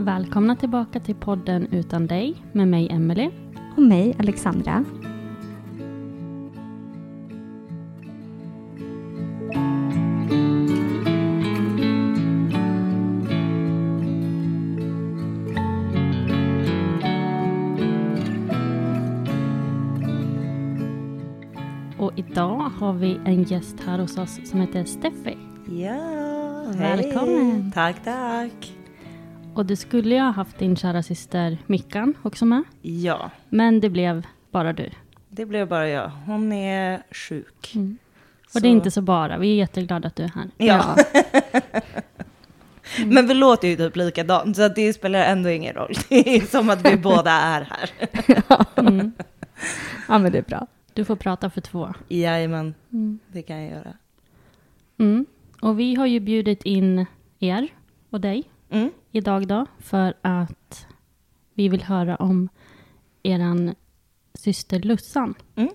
Välkomna tillbaka till podden Utan dig med mig Emelie. Och mig, Alexandra. Och idag har vi en gäst här hos oss som heter Steffi. Ja, Välkommen. Hej. Tack, tack. Och du skulle ju ha haft din kära syster Mickan också med. Ja, Men det blev bara du. det blev bara jag. Hon är sjuk. Och det är inte så bara. Vi är jätteglada att du är här. Ja. Men vi låter ju typ likadant, så det spelar ändå ingen roll. Det är som att vi båda är här. Ja, men det är bra. Du får prata för två. Jajamän, det kan jag göra. Mm. Och vi har ju bjudit in er och dig Mm. idag då för att vi vill höra om eran syster Lussan. Mm.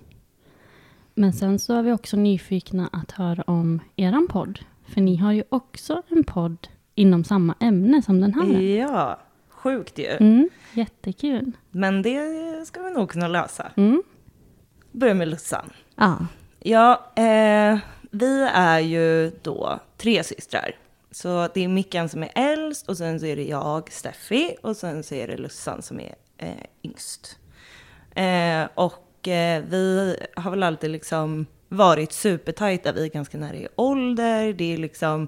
Men sen så är vi också nyfikna att höra om eran podd. För ni har ju också en podd inom samma ämne som den här. Ja, sjukt ju. Mm, jättekul. Men det ska vi nog kunna lösa. Mm. Börja med Lussan. Ja. Ja, eh, vi är ju då tre systrar. Så det är Mickan som är äldst och sen så är det jag, Steffi, och sen så är det Lussan som är eh, yngst. Eh, och eh, vi har väl alltid liksom varit supertajta, vi är ganska nära i ålder, det är liksom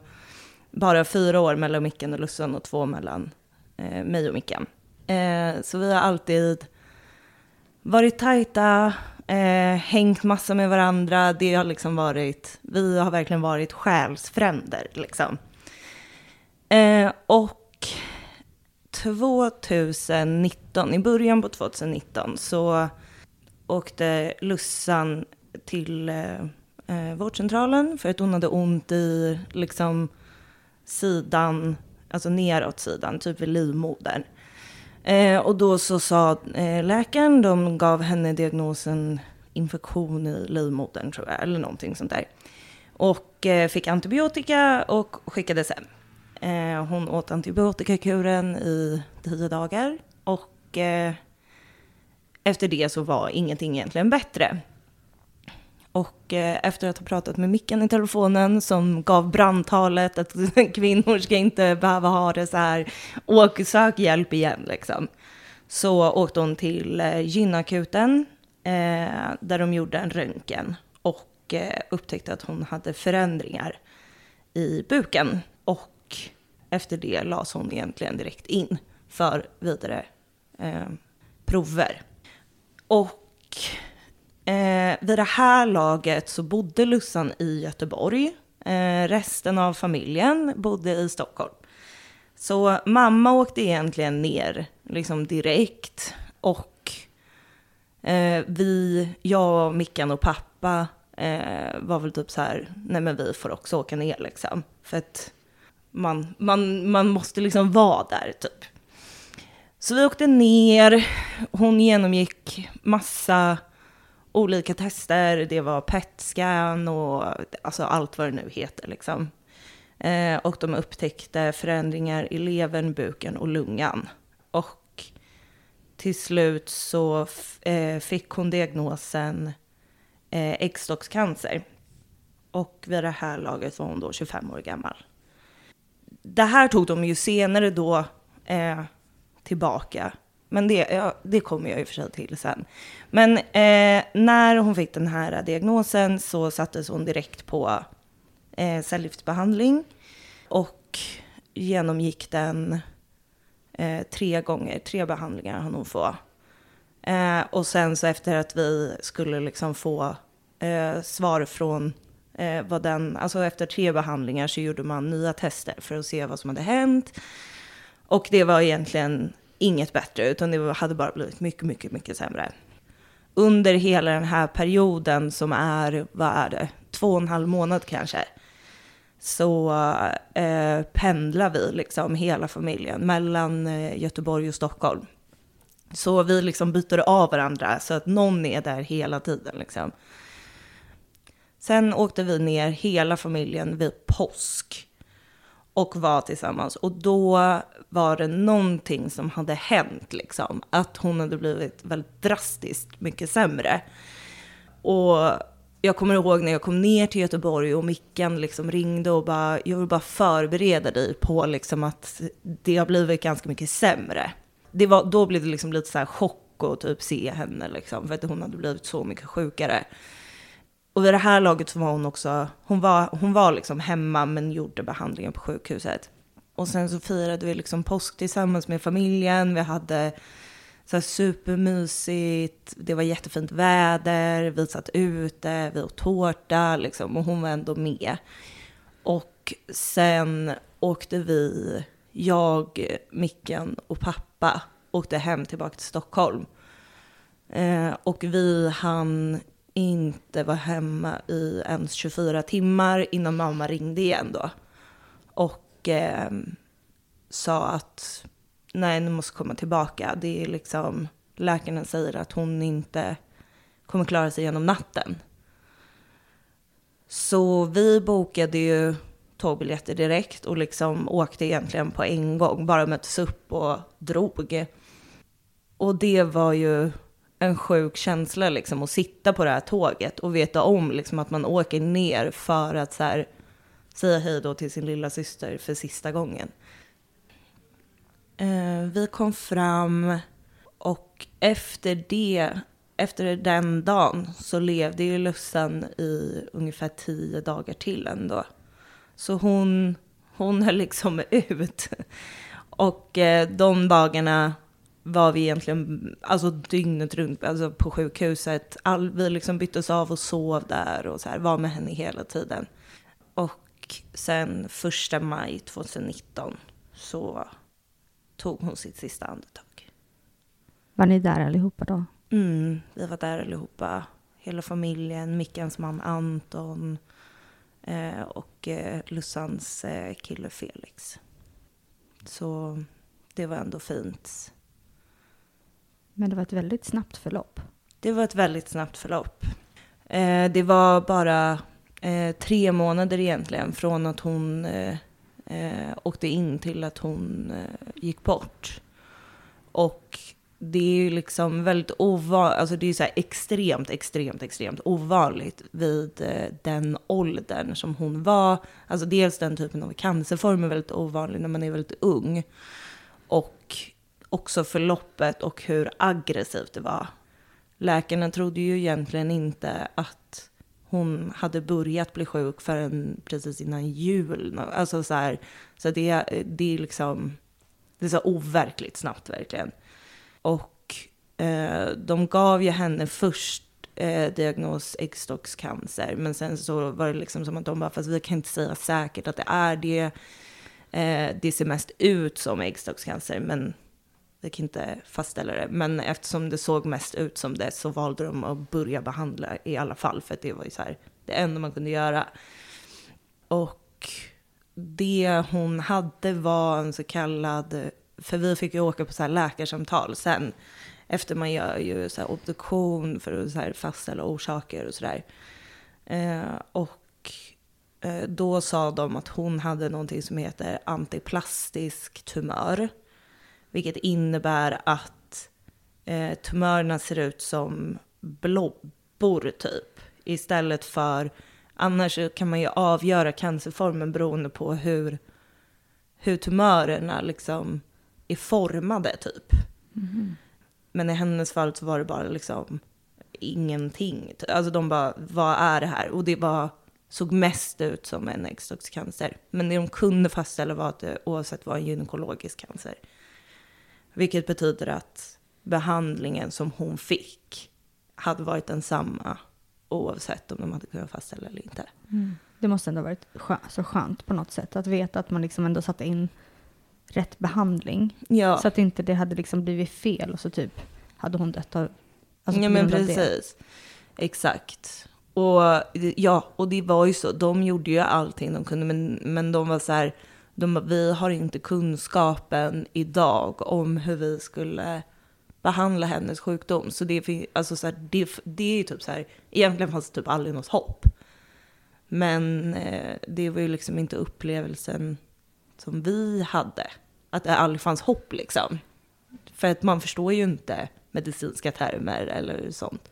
bara fyra år mellan Mickan och Lussan och två mellan eh, mig och Mickan. Eh, så vi har alltid varit tajta, eh, hängt massa med varandra. Det har liksom varit, vi har verkligen varit själsfränder liksom. Eh, och 2019, i början på 2019 så åkte Lussan till eh, eh, vårdcentralen för att hon hade ont i liksom sidan, alltså neråt sidan, typ vid livmodern. Eh, och då så sa eh, läkaren, de gav henne diagnosen infektion i livmodern tror jag, eller någonting sånt där. Och eh, fick antibiotika och skickades hem. Eh, hon åt antibiotikakuren i tio dagar och eh, efter det så var ingenting egentligen bättre. Och eh, efter att ha pratat med Mickan i telefonen som gav brandtalet att kvinnor ska inte behöva ha det så här, åk sök hjälp igen liksom. Så åkte hon till eh, gynakuten eh, där de gjorde en röntgen och eh, upptäckte att hon hade förändringar i buken. Och efter det lades hon egentligen direkt in för vidare eh, prover. Och eh, vid det här laget så bodde Lussan i Göteborg. Eh, resten av familjen bodde i Stockholm. Så mamma åkte egentligen ner liksom direkt. Och eh, vi, jag, Mickan och pappa eh, var väl typ så här, nej men vi får också åka ner liksom. För att man, man, man måste liksom vara där typ. Så vi åkte ner, hon genomgick massa olika tester, det var PET-scan och alltså allt vad det nu heter liksom. Eh, och de upptäckte förändringar i levern, buken och lungan. Och till slut så eh, fick hon diagnosen eh, äggstockscancer. Och vid det här laget var hon då 25 år gammal. Det här tog de ju senare då eh, tillbaka. Men det, ja, det kommer jag i och för sig till sen. Men eh, när hon fick den här diagnosen så sattes hon direkt på eh, cellgiftsbehandling och genomgick den eh, tre gånger. Tre behandlingar hann hon få. Eh, och sen så efter att vi skulle liksom få eh, svar från eh, vad den, alltså efter tre behandlingar så gjorde man nya tester för att se vad som hade hänt. Och det var egentligen inget bättre, utan det hade bara blivit mycket, mycket, mycket sämre. Under hela den här perioden som är, vad är det, två och en halv månad kanske, så eh, pendlar vi liksom hela familjen mellan eh, Göteborg och Stockholm. Så vi liksom byter av varandra så att någon är där hela tiden liksom. Sen åkte vi ner hela familjen vid påsk och var tillsammans. Och då var det någonting som hade hänt, liksom. Att hon hade blivit väldigt drastiskt mycket sämre. Och jag kommer ihåg när jag kom ner till Göteborg och Mickan liksom ringde och bara, jag vill bara förbereda dig på liksom att det har blivit ganska mycket sämre. Det var, då blev det liksom lite så här chock att typ se henne liksom, för att hon hade blivit så mycket sjukare. Och vid det här laget så var hon också, hon var, hon var liksom hemma men gjorde behandlingen på sjukhuset. Och sen så firade vi liksom påsk tillsammans med familjen. Vi hade så här supermysigt, det var jättefint väder, vi satt ute, vi åt tårta liksom, och hon var ändå med. Och sen åkte vi, jag, Micken och pappa, åkte hem tillbaka till Stockholm. Eh, och vi hann inte var hemma i ens 24 timmar innan mamma ringde igen då. Och eh, sa att nej, nu måste komma tillbaka. Det är liksom, läkaren säger att hon inte kommer klara sig genom natten. Så vi bokade ju tågbiljetter direkt och liksom åkte egentligen på en gång, bara möttes upp och drog. Och det var ju en sjuk känsla liksom att sitta på det här tåget och veta om liksom att man åker ner för att så här, säga hej då till sin lilla syster för sista gången. Eh, vi kom fram och efter det, efter den dagen så levde ju Lussan i ungefär tio dagar till ändå. Så hon, hon höll liksom ut. Och eh, de dagarna var vi egentligen alltså dygnet runt alltså på sjukhuset. All, vi liksom byttes av och sov där och så här, var med henne hela tiden. Och sen första maj 2019 så tog hon sitt sista andetag. Var ni där allihopa då? Mm, vi var där allihopa. Hela familjen, Mickans man Anton eh, och eh, Lussans eh, kille Felix. Så det var ändå fint. Men det var ett väldigt snabbt förlopp. Det var ett väldigt snabbt förlopp. Eh, det var bara eh, tre månader egentligen från att hon eh, eh åkte in till att hon eh, gick bort. Och det är ju liksom väldigt ovanligt, alltså det är så här extremt, extremt, extremt ovanligt vid eh, den åldern som hon var. Alltså dels den typen av cancerform är väldigt ovanlig när man är väldigt ung. Och också förloppet och hur aggressivt det var. Läkarna trodde ju egentligen inte att hon hade börjat bli sjuk förrän precis innan jul. Alltså så här, så det, det är liksom, det är så overkligt snabbt verkligen. Och eh, de gav ju henne först eh, diagnos äggstockscancer, men sen så var det liksom som att de bara, fast vi kan inte säga säkert att det är det. Eh, det ser mest ut som äggstockscancer, men jag kan inte fastställa det, men eftersom det såg mest ut som det så valde de att börja behandla i alla fall, för att det var ju så här, det enda man kunde göra. Och det hon hade var en så kallad, för vi fick ju åka på så här läkarsamtal sen, efter man gör ju så här obduktion för att så här fastställa orsaker och sådär. Eh, och eh, då sa de att hon hade någonting som heter antiplastisk tumör. Vilket innebär att eh, tumörerna ser ut som blobbor typ. Istället för, annars kan man ju avgöra cancerformen beroende på hur, hur tumörerna liksom är formade typ. Mm. Men i hennes fall så var det bara liksom ingenting. Alltså de bara, vad är det här? Och det var, såg mest ut som en äggstockscancer. Men det de kunde fastställa var att det oavsett var en gynekologisk cancer. Vilket betyder att behandlingen som hon fick hade varit densamma oavsett om de hade kunnat fastställa eller inte. Mm. Det måste ändå ha varit skö så skönt på något sätt att veta att man liksom ändå satte in rätt behandling. Ja, Så att inte det hade liksom blivit fel och så typ hade hon dött av... alltså ja men precis. Exakt. Och ja, och det var ju så. De gjorde ju allting de kunde, men, men de var så här, de, vi har inte kunskapen idag om hur vi skulle behandla hennes sjukdom. Så det, alltså så här, det, det är ju typ så här, egentligen fanns det typ aldrig något hopp. Men eh, det var ju liksom inte upplevelsen som vi hade. Att det aldrig fanns hopp liksom. För att man förstår ju inte medicinska termer eller sånt.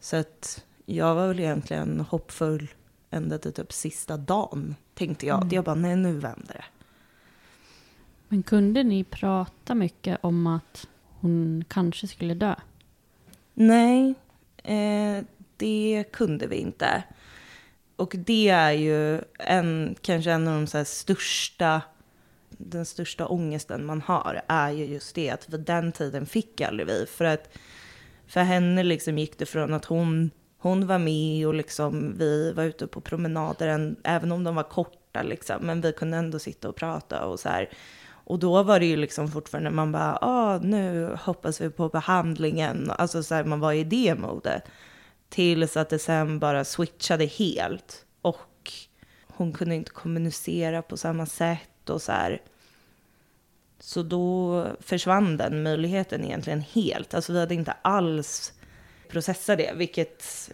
Så att jag var väl egentligen hoppfull ända till typ sista dagen. Tänkte jag. Jag bara, nej nu vänder det. Men kunde ni prata mycket om att hon kanske skulle dö? Nej, eh, det kunde vi inte. Och det är ju en, kanske en av de så här största, den största ångesten man har, är ju just det att vid den tiden fick aldrig vi. För att för henne liksom gick det från att hon, hon var med och liksom vi var ute på promenader, än, även om de var korta liksom, men vi kunde ändå sitta och prata och så här. Och då var det ju liksom fortfarande, man bara, ah, nu hoppas vi på behandlingen. Alltså så här, man var i det modet. Tills att det sen bara switchade helt. Och hon kunde inte kommunicera på samma sätt och så här. Så då försvann den möjligheten egentligen helt. Alltså vi hade inte alls processa det, vilket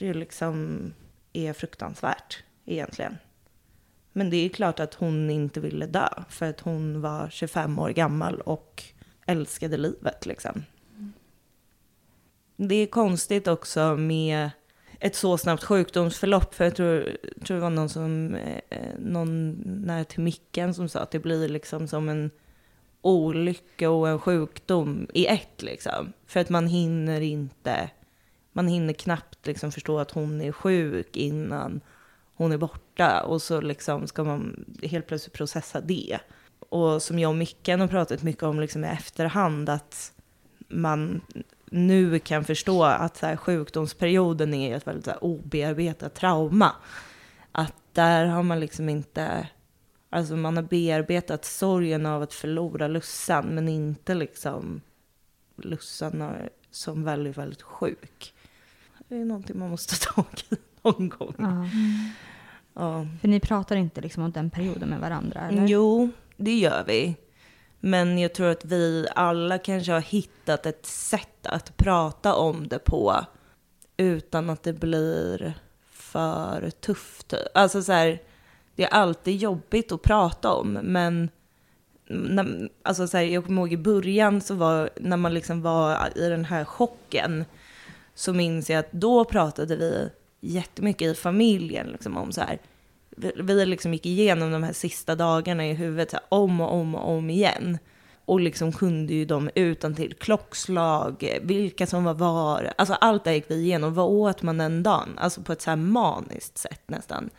ju liksom är fruktansvärt egentligen. Men det är klart att hon inte ville dö, för att hon var 25 år gammal och älskade livet liksom. Det är konstigt också med ett så snabbt sjukdomsförlopp, för jag tror, tror det var någon som, eh, någon nära till micken som sa att det blir liksom som en olycka och en sjukdom i ett liksom. För att man hinner inte, man hinner knappt liksom förstå att hon är sjuk innan hon är borta och så liksom ska man helt plötsligt processa det. Och som jag och Micken har pratat mycket om liksom i efterhand att man nu kan förstå att så här, sjukdomsperioden är ett väldigt så här, obearbetat trauma. Att där har man liksom inte, alltså man har bearbetat sorgen av att förlora Lussan men inte liksom Lussan som väldigt, väldigt sjuk. Det är någonting man måste ta tag i någon gång. Ja. Ja. För ni pratar inte liksom om den perioden med varandra? Eller? Jo, det gör vi. Men jag tror att vi alla kanske har hittat ett sätt att prata om det på utan att det blir för tufft. Alltså så här, det är alltid jobbigt att prata om, men när, alltså så här, jag kommer ihåg i början så var, när man liksom var i den här chocken, så minns jag att då pratade vi jättemycket i familjen liksom om så här, vi, vi liksom gick igenom de här sista dagarna i huvudet så här, om och om och om igen. Och liksom kunde ju dem utan till klockslag, vilka som var var. Alltså allt det gick vi igenom. Vad åt man den dagen? Alltså på ett så här maniskt sätt nästan.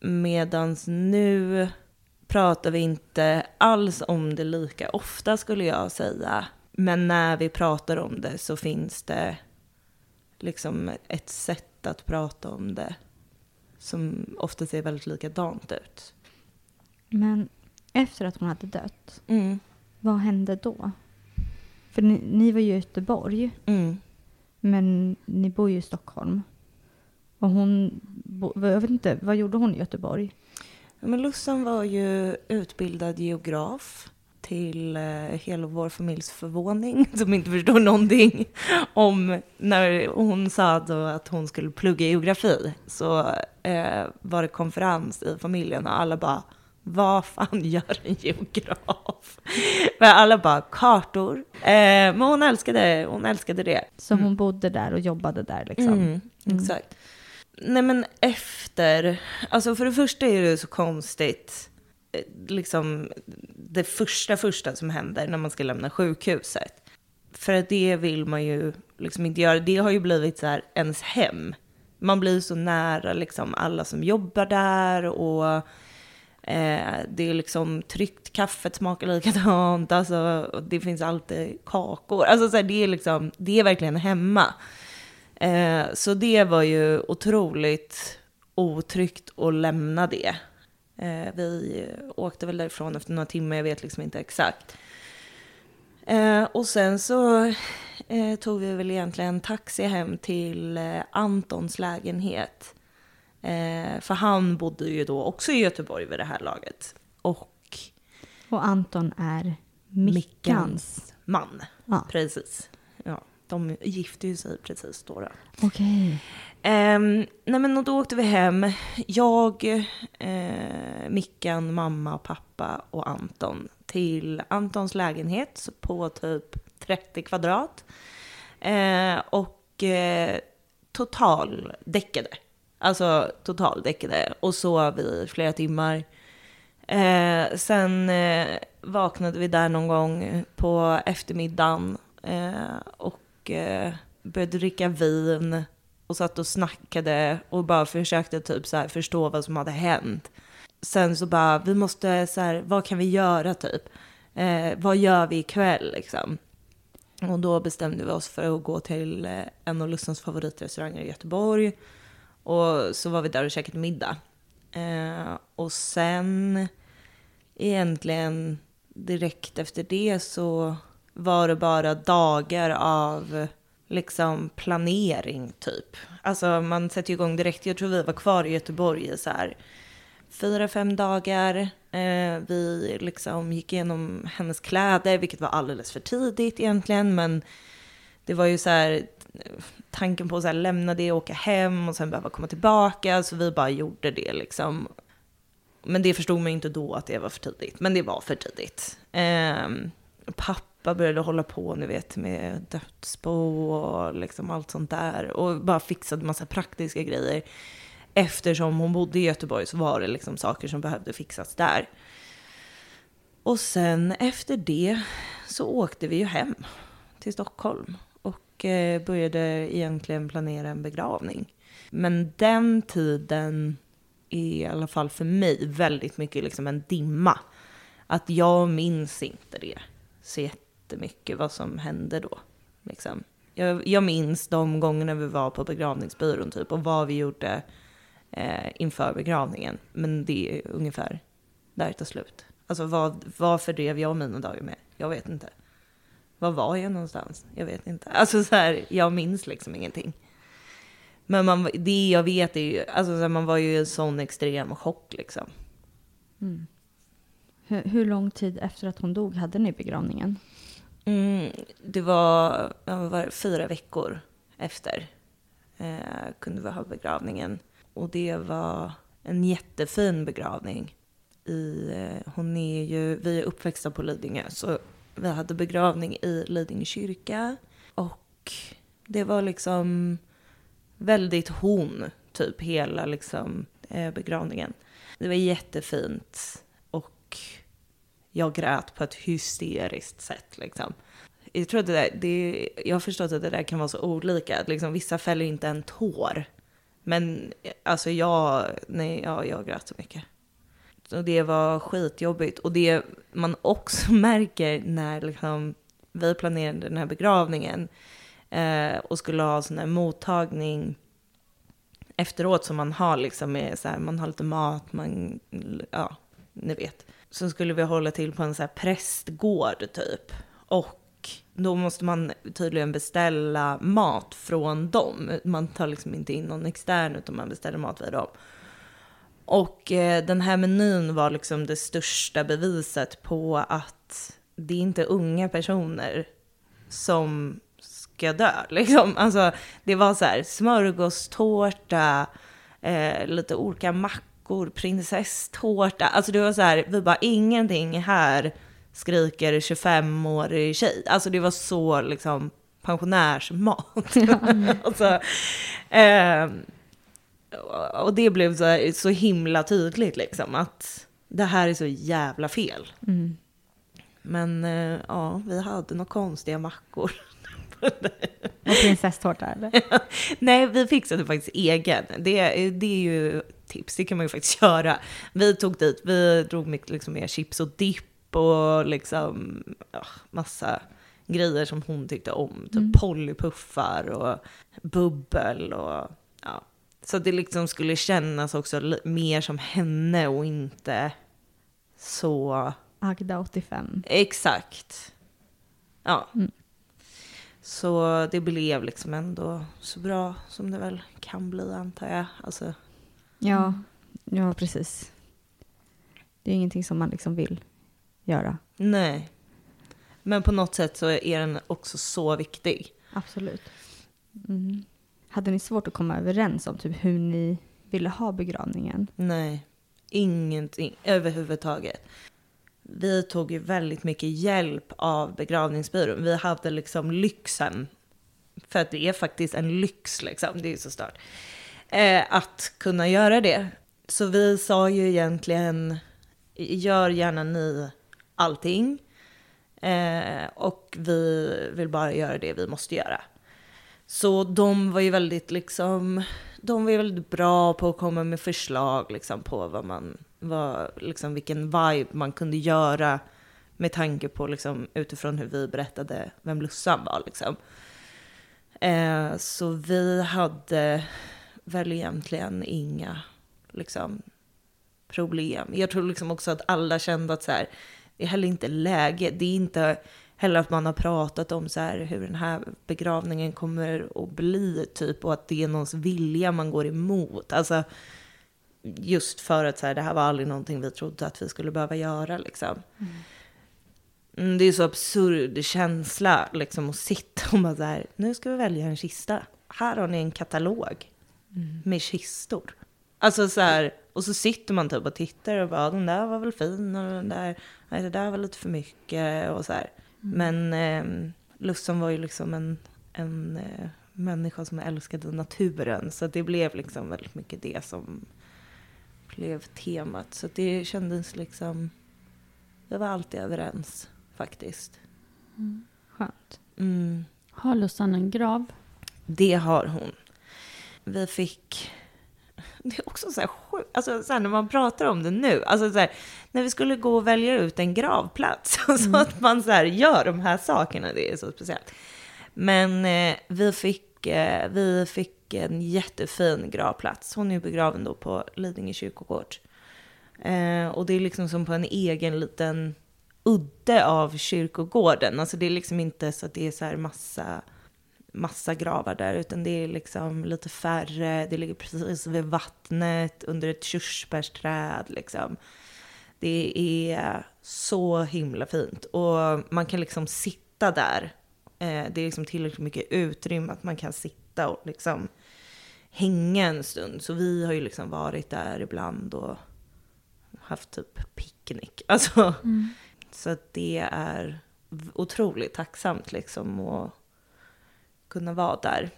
Medans nu pratar vi inte alls om det lika ofta skulle jag säga. Men när vi pratar om det så finns det liksom ett sätt att prata om det som ofta ser väldigt likadant ut. Men efter att hon hade dött, Mm. vad hände då? För ni, ni var ju i Göteborg, Mm. men ni bor ju i Stockholm. Och hon, jag vet inte, vad gjorde hon i Göteborg? Men Lussan var ju utbildad geograf till eh, hela vår familjs förvåning, som inte förstår någonting om när hon sa då att hon skulle plugga geografi, så eh, var det konferens i familjen och alla bara vad fan gör en geograf? För alla bara kartor. Eh, men hon älskade, hon älskade det. Så hon bodde där och jobbade där liksom? Mm, exakt. Nej men efter, alltså för det första är det så konstigt, eh, liksom det första första som händer när man ska lämna sjukhuset. För att det vill man ju liksom inte göra, det har ju blivit så här ens hem. Man blir så nära liksom alla som jobbar där och eh, det är liksom tryckt, kaffet smakar likadant, alltså det finns alltid kakor. Alltså så här, det är liksom, det är verkligen hemma. Eh, så det var ju otroligt otryggt att lämna det. Eh, vi åkte väl därifrån efter några timmar, jag vet liksom inte exakt. Eh, och sen så eh, tog vi väl egentligen taxi hem till eh, Antons lägenhet. Eh, för han bodde ju då också i Göteborg vid det här laget. Och Och Anton är Mickans. Mickans man. Ja. Precis. Ja, de gifte ju sig precis då. då. Okej. Ehm, nej men då åkte vi hem. Jag, eh, Mickan, mamma, pappa och Anton till Antons lägenhet på typ 30 kvadrat. Eh, och eh, totaldäckade. Alltså totaldäckade. Och sov i flera timmar. Eh, sen eh, vaknade vi där någon gång på eftermiddagen eh, och Eh, började dricka vin och satt och snackade och bara försökte typ så här förstå vad som hade hänt. Sen så bara, vi måste så här, vad kan vi göra typ? Eh, vad gör vi ikväll liksom? Och då bestämde vi oss för att gå till eh, en av Lussans favoritrestauranger i Göteborg. Och så var vi där och käkade middag. Eh, och sen egentligen direkt efter det så var det bara dagar av liksom planering typ. Alltså man sätter ju igång direkt. Jag tror vi var kvar i Göteborg i så här fyra, fem dagar. Eh, vi liksom gick igenom hennes kläder, vilket var alldeles för tidigt egentligen, men det var ju så här tanken på att så här, lämna det och åka hem och sen behöva komma tillbaka, så vi bara gjorde det liksom. Men det förstod man ju inte då att det var för tidigt, men det var för tidigt. Eh, pappa började hålla på, ni vet, med dödsbo och liksom allt sånt där och bara fixade massa praktiska grejer. Eftersom hon bodde i Göteborg så var det liksom saker som behövde fixas där. Och sen efter det så åkte vi ju hem till Stockholm och eh, började egentligen planera en begravning. Men den tiden är i alla fall för mig väldigt mycket liksom en dimma. Att jag minns inte det så jättemycket jättemycket vad som hände då. Liksom. Jag, jag minns de gångerna vi var på begravningsbyrån typ och vad vi gjorde eh, inför begravningen. Men det är ungefär där det tar slut. Alltså vad, vad fördrev jag mina dagar med? Jag vet inte. Var var jag någonstans? Jag vet inte. Alltså så här, jag minns liksom ingenting. Men man, det jag vet är ju, alltså så här, man var ju i en sån extrem chock liksom. Mm. Hur, hur lång tid efter att hon dog hade ni begravningen? Mm, det var, var fyra veckor efter eh, kunde vi ha begravningen. Och det var en jättefin begravning. I, eh, hon är ju, vi är uppväxta på Lidingö, så vi hade begravning i Lidingö kyrka. Och det var liksom väldigt hon, typ hela liksom, eh, begravningen. Det var jättefint och jag grät på ett hysteriskt sätt. Liksom. Jag, tror att det där, det, jag har förstått att det där kan vara så olika. Liksom, vissa fäller inte en tår. Men alltså jag, nej, ja, jag grät så mycket. Så det var skitjobbigt. Och det man också märker när liksom, vi planerade den här begravningen eh, och skulle ha sån här mottagning efteråt som man har liksom med så här, man har lite mat, man, ja, ni vet. Så skulle vi hålla till på en så här prästgård typ. Och då måste man tydligen beställa mat från dem. Man tar liksom inte in någon extern utan man beställer mat via dem. Och eh, den här menyn var liksom det största beviset på att det är inte unga personer som ska dö. Liksom. Alltså, det var så här smörgåstårta, eh, lite olika mackor, prinsesstårta. Alltså det var så här, vi bara ingenting här skriker 25-årig tjej. Alltså det var så liksom pensionärsmat. alltså, eh, och det blev så, här, så himla tydligt liksom att det här är så jävla fel. Mm. Men eh, ja, vi hade några konstiga mackor. Och prinsesstårta eller? Nej, vi fixade faktiskt egen. Det, det är ju tips, det kan man ju faktiskt göra. Vi tog dit, vi drog mycket liksom mer chips och dipp och liksom ja, massa grejer som hon tyckte om. Typ Mm. Pollypuffar och bubbel och ja. Så att det liksom skulle kännas också mer som henne och inte så Agda 85. Exakt. Ja. Mm. Så det blev liksom ändå så bra som det väl kan bli antar jag. Alltså, Ja, ja precis. Det är ingenting som man liksom vill göra. nej. Men på något sätt så är den också så viktig. Absolut. Mm. Hade ni svårt att komma överens om typ hur ni ville ha begravningen? Nej, ingenting överhuvudtaget. Vi tog ju väldigt mycket hjälp av begravningsbyrån. Vi hade liksom lyxen, för att det är faktiskt en lyx liksom, det är så stört, eh, att kunna göra det. Så vi sa ju egentligen, gör gärna ni allting. Eh, och vi vill bara göra det vi måste göra. Så de var ju väldigt liksom, de var ju väldigt bra på att komma med förslag liksom på vad man, vad, liksom vilken vibe man kunde göra med tanke på liksom utifrån hur vi berättade vem Lussan var liksom. Eh, så vi hade väl egentligen inga liksom problem. Jag tror liksom också att alla kände att så här, det är heller inte läge. Det är inte heller att man har pratat om så här hur den här begravningen kommer att bli typ och att det är någons vilja man går emot. Alltså just för att så här, det här var aldrig någonting vi trodde att vi skulle behöva göra liksom. Mm, det är så absurd känsla liksom att sitta och bara så här, nu ska vi välja en kista. Här har ni en katalog med kistor. Alltså så här, och så sitter man typ och tittar och bara, den där var väl fin och den där, nej det där var lite för mycket och så här. Men eh, Lussan var ju liksom en, en eh, människa som älskade naturen, så det blev liksom väldigt mycket det som blev temat. Så det kändes liksom, vi var alltid överens faktiskt. Skönt. Mm. Har Lussan en grav? Det har hon. Vi fick... Det är också så här sjukt, alltså så här, när man pratar om det nu, alltså så här, när vi skulle gå och välja ut en gravplats, så att man så här gör de här sakerna, det är så speciellt. Men eh, vi, fick, eh, vi fick en jättefin gravplats. Hon är begraven då på Lidingö kyrkogård. Eh, och det är liksom som på en egen liten udde av kyrkogården. Alltså det är liksom inte så att det är så här massa massa gravar där, utan det är liksom lite färre. Det ligger precis vid vattnet, under ett körsbärsträd liksom. Det är så himla fint och man kan liksom sitta där. Eh, det är liksom tillräckligt mycket utrymme att man kan sitta och liksom hänga en stund. Så vi har ju liksom varit där ibland och haft typ picknick. Alltså, Så att det är otroligt tacksamt liksom att kunna vara där.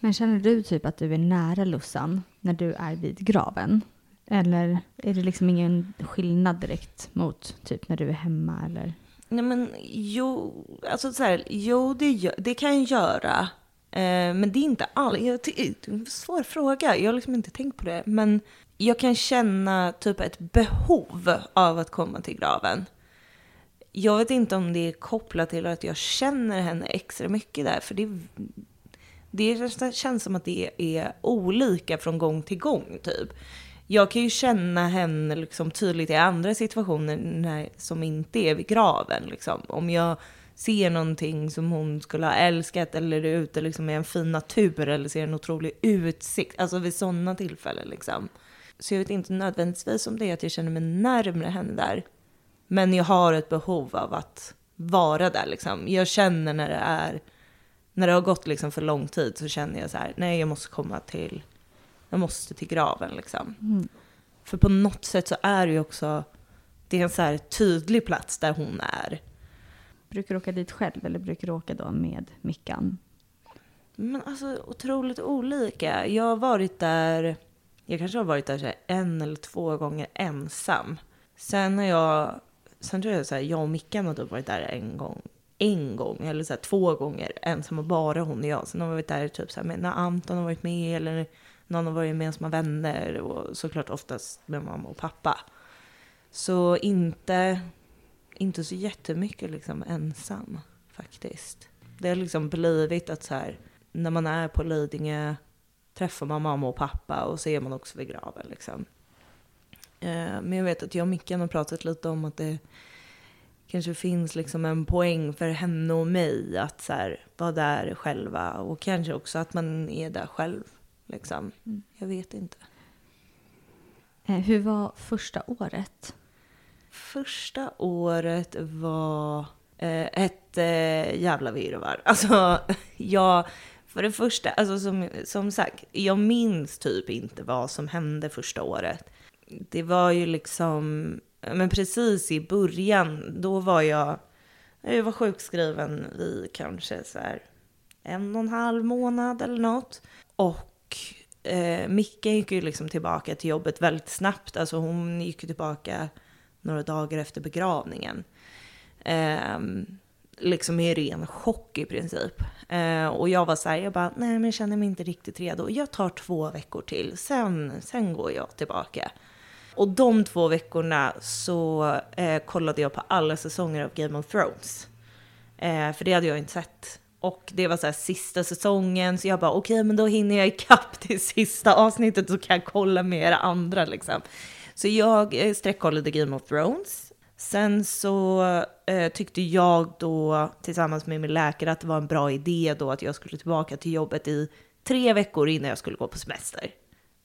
Men känner du typ att du är nära Lussan när du är vid graven? Eller är det liksom ingen skillnad direkt mot typ när du är hemma eller? Nej men jo, alltså så här, jo det, gör, det kan jag göra. Eh, men det är inte all, jag, ty- det är en svår fråga, jag har liksom inte tänkt på det. Men jag kan känna typ ett behov av att komma till graven. Jag vet inte om det är kopplat till att jag känner henne extra mycket där, för det, det känns som att det är olika från gång till gång typ. Jag kan ju känna henne liksom tydligt i andra situationer när, som inte är vid graven. Liksom. Om jag ser någonting som hon skulle ha älskat eller är ute liksom i en fin natur eller ser en otrolig utsikt, alltså vid sådana tillfällen. Liksom. Så jag vet inte nödvändigtvis om det är att jag känner mig närmre henne där. Men jag har ett behov av att vara där liksom. Jag känner när det är, när det har gått liksom för lång tid så känner jag så här, nej jag måste komma till, jag måste till graven liksom. Mm. För på något sätt så är det ju också, det är en så här tydlig plats där hon är. Brukar du åka dit själv eller brukar du åka då med Mickan? Men alltså otroligt olika. Jag har varit där, jag kanske har varit där en eller två gånger ensam. Sen har jag, sen tror jag så här, jag och Mickan har typ varit där en gång, en gång eller så här, två gånger ensamma, bara hon och jag. Sen har vi varit där typ så här, med, när Anton har varit med eller någon har varit med som har vänner och såklart oftast med mamma och pappa. Så inte, inte så jättemycket liksom ensam faktiskt. Det har liksom blivit att så här, när man är på Lidingö träffar man mamma och pappa och så är man också vid graven liksom. Eh, Men jag vet att jag och Mickan har pratat lite om att det kanske finns liksom en poäng för henne och mig att så här, vara där själva och kanske också att man är där själv. Liksom. Jag vet inte. Eh, hur var första året? Första året var eh, ett jävla virrvarr. Alltså, jag, för det första, alltså som, som sagt, jag minns typ inte vad som hände första året. Det var ju liksom, men precis i början, då var jag, jag var sjukskriven i kanske så här en och en halv månad eller något. Och eh, Micke gick ju liksom tillbaka till jobbet väldigt snabbt. Alltså hon gick ju tillbaka några dagar efter begravningen. Eh, liksom i ren chock i princip. Eh, och jag var så här, jag bara, nej men jag känner mig inte riktigt redo. Jag tar två veckor till, sen, sen går jag tillbaka. Och de två veckorna så eh, kollade jag på alla säsonger av Game of Thrones. Eh, för det hade jag inte sett. Och det var så här sista säsongen, så jag bara okej, men då hinner jag ikapp till sista avsnittet så kan jag kolla med era andra liksom. Så jag eh, sträckkollade Game of Thrones. Sen så eh, tyckte jag då tillsammans med min läkare att det var en bra idé då att jag skulle tillbaka till jobbet i tre veckor innan jag skulle gå på semester.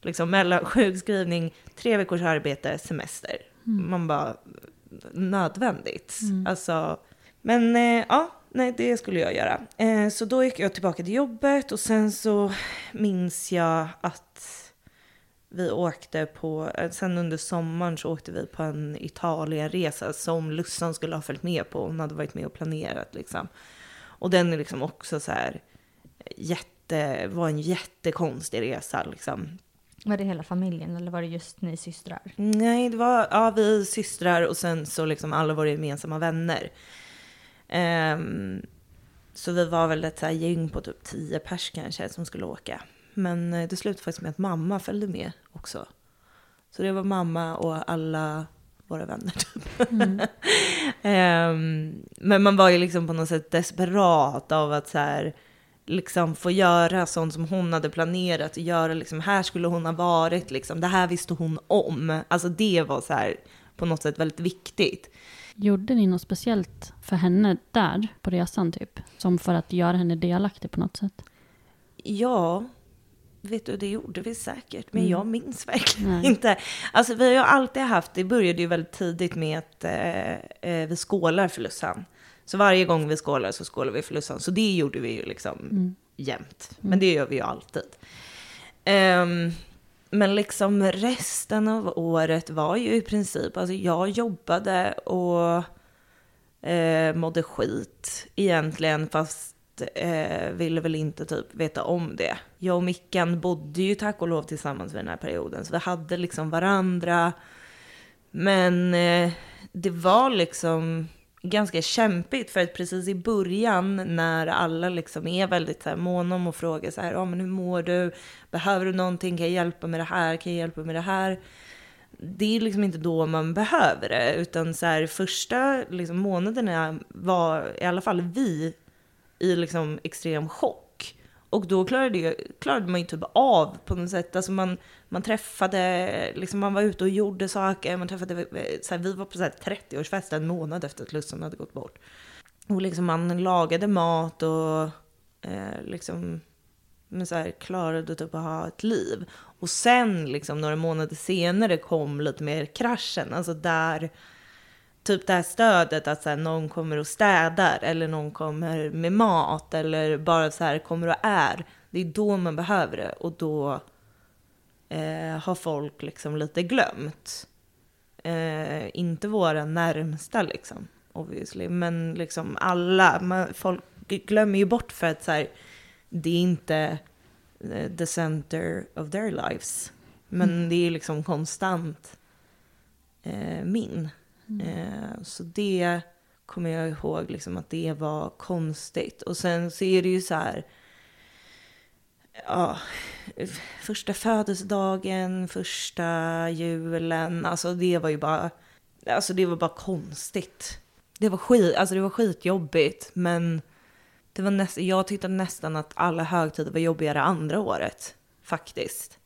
Liksom mellan sjukskrivning, tre veckors arbete, semester. Man bara, nödvändigt. Alltså, men eh, ja, nej det skulle jag göra. Eh, så då gick jag tillbaka till jobbet och sen så minns jag att vi åkte på, eh, sen under sommaren så åkte vi på en Italienresa som Lussan skulle ha följt med på. Hon hade varit med och planerat liksom. Och den är liksom också så här jätte, var en jättekonstig resa liksom. Var det hela familjen eller var det just ni systrar? Nej, det var ja, vi systrar och sen så liksom alla våra gemensamma vänner. Ehm, så vi var väl ett så här gäng på typ tio pers kanske som skulle åka. Men eh, det slutade faktiskt med att mamma följde med också. Så det var mamma och alla våra vänner typ. Ehm, men man var ju liksom på något sätt desperat av att så här liksom få göra sånt som hon hade planerat att göra. Liksom, här skulle hon ha varit, liksom, det här visste hon om. Alltså det var så här på något sätt väldigt viktigt. Gjorde ni något speciellt för henne där på resan typ? Som för att göra henne delaktig på något sätt? Ja, vet du, det gjorde vi säkert, men jag minns verkligen Nej. inte. Alltså vi har ju alltid haft, det började ju väldigt tidigt med att eh, eh, vi skålar för Lussan. Så varje gång vi skålar så skålar vi för Lussan. Så det gjorde vi ju liksom jämt. Men det gör vi ju alltid. Ehm, men liksom resten av året var ju i princip, alltså jag jobbade och eh, mådde skit egentligen, fast eh, ville väl inte typ veta om det. Jag och Mickan bodde ju tack och lov tillsammans vid den här perioden, så vi hade liksom varandra. Men eh, det var liksom ganska kämpigt för att precis i början när alla liksom är väldigt så här måna om att fråga så här, ja men hur mår du? Behöver du någonting? Kan jag hjälpa med det här? Kan jag hjälpa med det här? Det är liksom inte då man behöver det, utan så här första liksom, månaderna var i alla fall vi i liksom extrem chock. Och då klarade, jag, klarade man ju typ av på något sätt. Alltså man, man träffade, liksom man var ute och gjorde saker. Man träffade, så här, vi var på 30-årsfest en månad efter att Lussan hade gått bort. Och liksom man lagade mat och eh, liksom men så här, klarade typ att ha ett liv. Och sen, liksom några månader senare, kom lite mer kraschen. Alltså där, typ det här stödet att så här, någon kommer och städar eller någon kommer med mat eller bara så här kommer och är. Det är då man behöver det och då eh, har folk liksom lite glömt. Eh, inte våra närmsta liksom, obviously, men liksom alla. Man, folk glömmer ju bort för att så här, det är inte eh, the center of their lives. Men mm. det är liksom konstant eh, min. Mm. Eh, så det kommer jag ihåg liksom att det var konstigt. Och sen så är det ju så här, ja, första födelsedagen, första julen, alltså det var ju bara, alltså det var bara konstigt. Det var skit, alltså det var skitjobbigt, men det var näst, jag tyckte nästan att alla högtider var jobbigare andra året, faktiskt.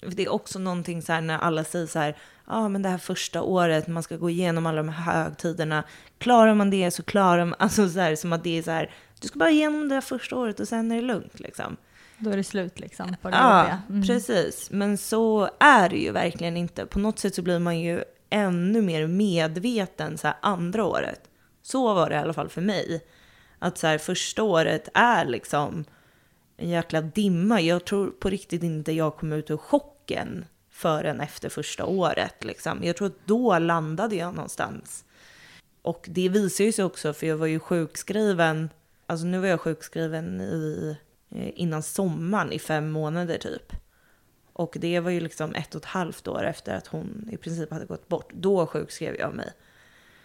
Det är också någonting så här när alla säger så här, ah, men det här första året, man ska gå igenom alla de här högtiderna. Klarar man det så klarar man, alltså så här som att det är så här, du ska bara igenom det här första året och sen är det lugnt liksom. Då är det slut liksom på det Ja, mm. precis. Men så är det ju verkligen inte. På något sätt så blir man ju ännu mer medveten så här andra året. Så var det i alla fall för mig. Att så här första året är liksom en jäkla dimma. Jag tror på riktigt inte jag kom ut ur chocken förrän efter första året. Liksom. Jag tror att då landade jag någonstans. Och det visar ju sig också, för jag var ju sjukskriven, alltså nu var jag sjukskriven i eh, innan sommaren i fem månader typ. Och det var ju liksom ett och ett halvt år efter att hon i princip hade gått bort. Då sjukskrev jag mig.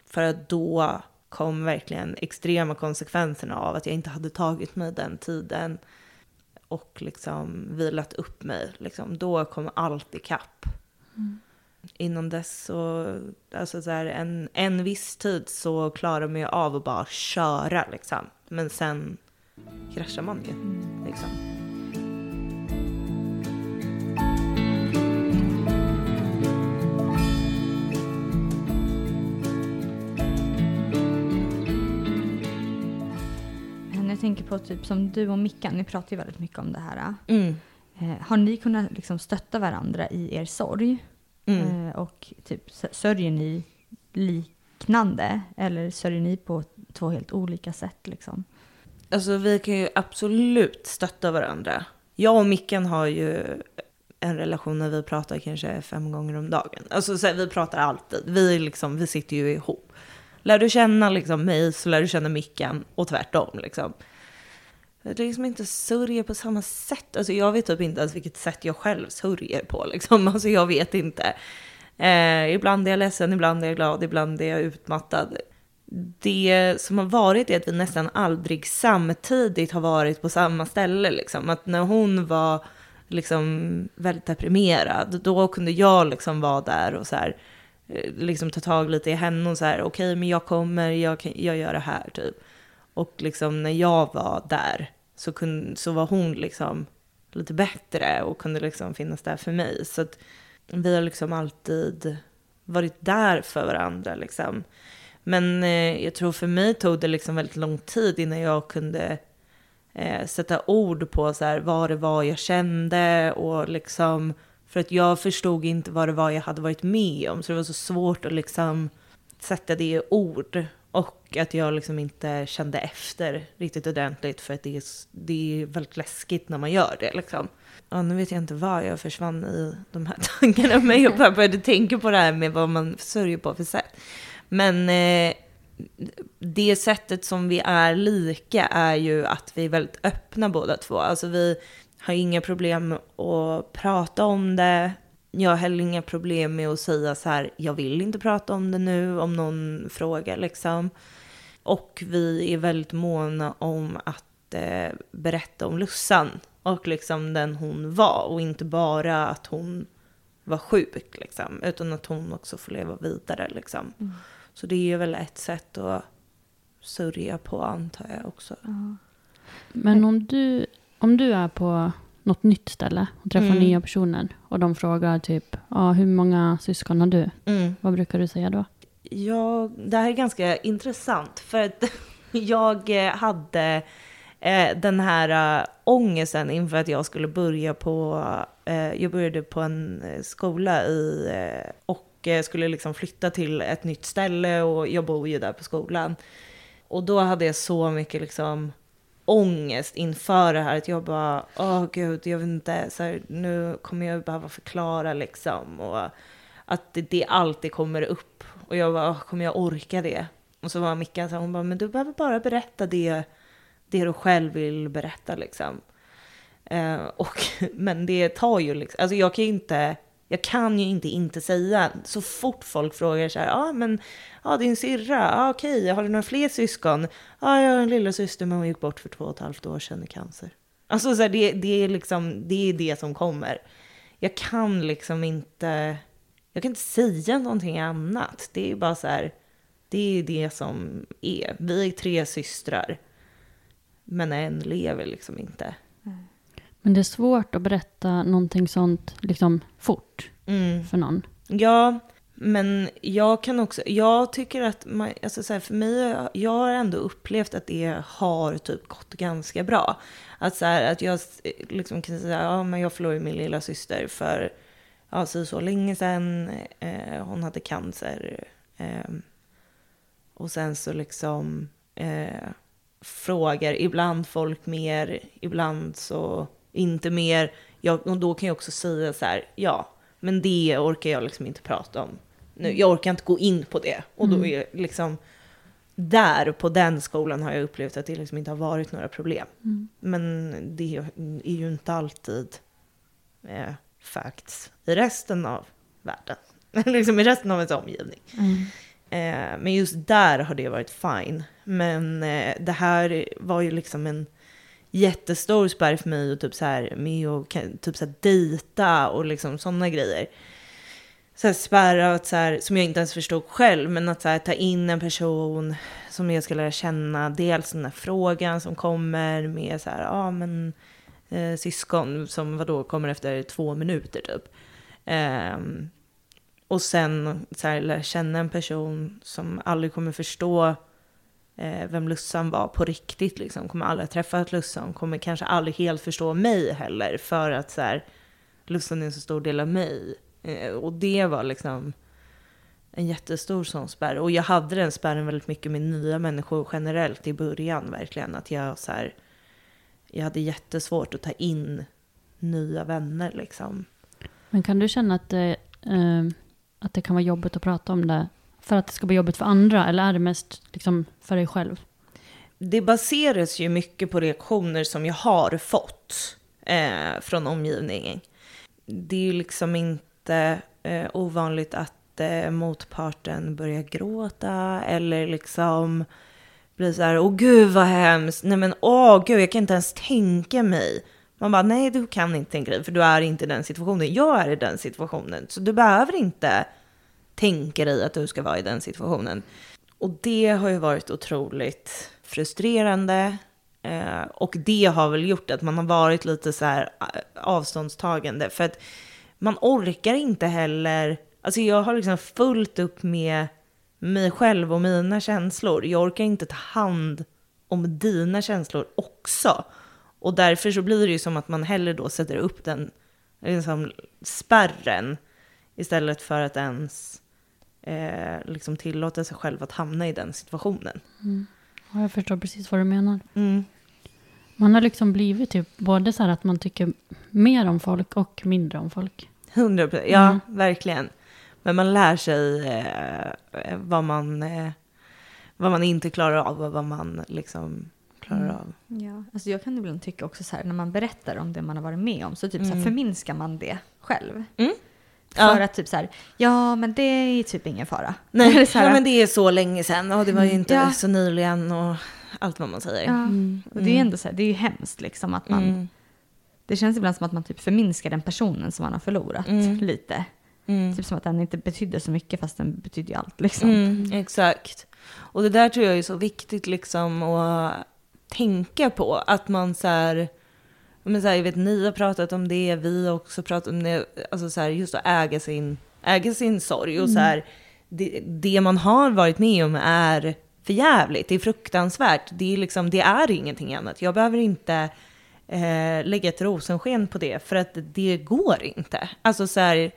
För att då kom verkligen extrema konsekvenserna av att jag inte hade tagit mig den tiden och liksom vilat upp mig. Liksom, då kom allt ikapp. Mm. Innan dess så, alltså så här, en, en viss tid så klarar man ju av att bara köra liksom. Men sen kraschar man ju. Liksom. Jag tänker på typ som du och Mickan, ni pratar ju väldigt mycket om det här. Mm. Eh, har ni kunnat liksom stötta varandra i er sorg? Mm. Eh, och typ sörjer ni liknande eller sörjer ni på två helt olika sätt liksom? Alltså vi kan ju absolut stötta varandra. Jag och Micken har ju en relation när vi pratar kanske fem gånger om dagen. Alltså så här, vi pratar alltid. Vi, liksom, vi sitter ju ihop. Lär du känna liksom, mig så lär du känna Micken och tvärtom. Liksom. Det är liksom inte sörjer på samma sätt. Alltså jag vet typ inte ens vilket sätt jag själv sörjer på. Liksom. Alltså jag vet inte. Eh, ibland är jag ledsen, ibland är jag glad, ibland är jag utmattad det som har varit är att vi nästan aldrig samtidigt har varit på samma ställe. Liksom. Att när hon var liksom väldigt deprimerad, då kunde jag liksom vara där och så här, eh, Eh, liksom ta tag lite i henne och så här, okej, okay, men jag kommer, jag, jag gör det här typ. Och liksom när jag var där så, kunde, så var hon liksom lite bättre och kunde liksom finnas där för mig. Så att vi har liksom alltid varit där för varandra liksom. Men eh, jag tror för mig tog det liksom väldigt lång tid innan jag kunde eh, sätta ord på så här, vad det var jag kände och liksom för att jag förstod inte vad det var jag hade varit med om så det var så svårt att liksom sätta det i ord och att jag liksom inte kände efter riktigt ordentligt för att det är, det är väldigt läskigt när man gör det liksom. Ja, nu vet jag inte vad jag försvann i de här tankarna men jag bara började tänka på det här med vad man sörjer på för sätt. Men eh, det sättet som vi är lika är ju att vi är väldigt öppna båda två. Alltså vi har inga problem att prata om det. Jag har heller inga problem med att säga så här, jag vill inte prata om det nu, om någon frågar liksom. Och vi är väldigt måna om att eh, berätta om Lussan och liksom den hon var och inte bara att hon var sjuk liksom, utan att hon också får leva vidare liksom. Mm. Så det är väl ett sätt att sörja på antar jag också. Ja. Men om du, om du är på något nytt ställe och träffar mm. nya personer och de frågar typ, ah, hur många syskon har du? Mm. Vad brukar du säga då? Ja, det här är ganska intressant för att jag eh, hade eh, den här äh, ångesten inför att jag skulle börja på eh, jag började på en eh, skola i, eh, och skulle liksom flytta till ett nytt ställe och jag bor ju där på skolan. Och då hade jag så mycket liksom ångest inför det här. Att jag bara, åh gud, jag vet inte, så här, nu kommer jag behöva förklara liksom. Och att det, det alltid kommer upp. Och jag bara, oh, kommer jag orka det? Och så var Mickan så här, hon bara, men du behöver bara berätta det, det du själv vill berätta liksom. Eh, och, men det tar ju liksom, alltså jag kan ju inte, jag kan ju inte inte säga, så fort folk frågar så här, ja ah, men, ja ah, din syrra, ah, okej, har du några fler syskon? Ja, ah, jag har en lilla syster men hon gick bort för två och ett halvt år sedan i cancer. Alltså så här, det, det är liksom, det är det som kommer. Jag kan liksom inte, jag kan inte säga någonting annat. Det är bara så här, det är det som är. Vi är tre systrar, men en lever liksom inte. Men det är svårt att berätta någonting sånt liksom fort Mm. för någon. Ja, men jag kan också, jag tycker att, man, alltså så här, för mig, jag har ändå upplevt att det har typ gått ganska bra. Att, så här, att jag liksom kan säga, ja men jag förlorade min lilla syster för, ja så, så länge sedan, eh, hon hade cancer. Eh, och sen så liksom eh, frågar ibland folk mer, ibland så inte mer. Jag, och då kan jag också säga så här, ja, men det orkar jag liksom inte prata om. Nu, jag orkar inte gå in på det. Och då är liksom, där på den skolan har jag upplevt att det liksom inte har varit några problem. Men det är ju inte alltid eh, facts i resten av världen. liksom i resten av ens omgivning. Eh, men just där har det varit fine. Men eh, det här var ju liksom en jättestor spärr för mig och typ så här med och typ så här dejta och liksom sådana grejer. Så här spärr att så här, som jag inte ens förstod själv, men att så här, ta in en person som jag ska lära känna. Dels den här frågan som kommer med så här, ja ah, men eh, syskon som vadå kommer efter två minuter typ. Eh, och sen så här, lära känna en person som aldrig kommer förstå eh, vem Lussan var på riktigt. Liksom. Kommer aldrig ha träffat Lussan, kommer kanske aldrig helt förstå mig heller. För att så här, Lussan är en så stor del av mig. Eh, och det var liksom en jättestor sån spärr. Och jag hade den spärren väldigt mycket med nya människor generellt i början verkligen. Att jag så här, jag hade jättesvårt att ta in nya vänner liksom. Men kan du känna att det, eh, att det kan vara jobbigt att prata om det för att det ska bli jobbigt för andra? Eller är det mest liksom, för dig själv? det baseras ju mycket på reaktioner som jag har fått eh, från omgivningen. Det är ju liksom inte eh, ovanligt att eh, motparten börjar gråta eller liksom blir så här, åh gud vad hemskt, nej men åh gud jag kan inte ens tänka mig. Man bara, nej du kan inte tänka dig för du är inte i den situationen. Jag är i den situationen, så du behöver inte tänka dig att du ska vara i den situationen. Och det har ju varit otroligt frustrerande. Eh, och det har väl gjort att man har varit lite så här eh, avståndstagande. För att man orkar inte heller, alltså jag har liksom fullt upp med mig själv och mina känslor. Jag orkar inte ta hand om dina känslor också. Och därför så blir det ju som att man hellre då sätter upp den liksom, spärren istället för att ens eh, liksom tillåta sig själv att hamna i den situationen. Ja, jag förstår precis vad du menar. Mm. Man har liksom blivit typ både så här att man tycker mer om folk och mindre om folk. 100 procent, ja Mm. verkligen. Men man lär sig eh, vad, man, eh, vad man inte klarar av och vad man liksom klarar Mm. av. Ja, alltså jag kan ibland tycka också så här när man berättar om det man har varit med om så typ så här Mm. förminskar man det själv. Mm. För Ja. att typ så här, ja men det är typ ingen fara. Nej, så här, ja, men det är så länge sedan och det var ju inte Ja. så nyligen och allt vad man säger. ja. Och det är ändå så här, det är ju hemskt liksom att man, Mm. det känns ibland som att man typ förminskar den personen som man har förlorat Mm. lite. Mm. Typ som att den inte betydde så mycket fast den betydde ju allt liksom. Mm, exakt. Och det där tror jag är så viktigt liksom att tänka på. Att man så här, men så här, jag vet ni har pratat om det, vi har också pratat om det, alltså så här, just att äga sin, äga sin sorg. Och så här, det, det man har varit med om är för jävligt, det är fruktansvärt. Det är, liksom, det är ingenting annat. Jag behöver inte eh, lägga ett rosensken på det, för att det går inte. Alltså så här,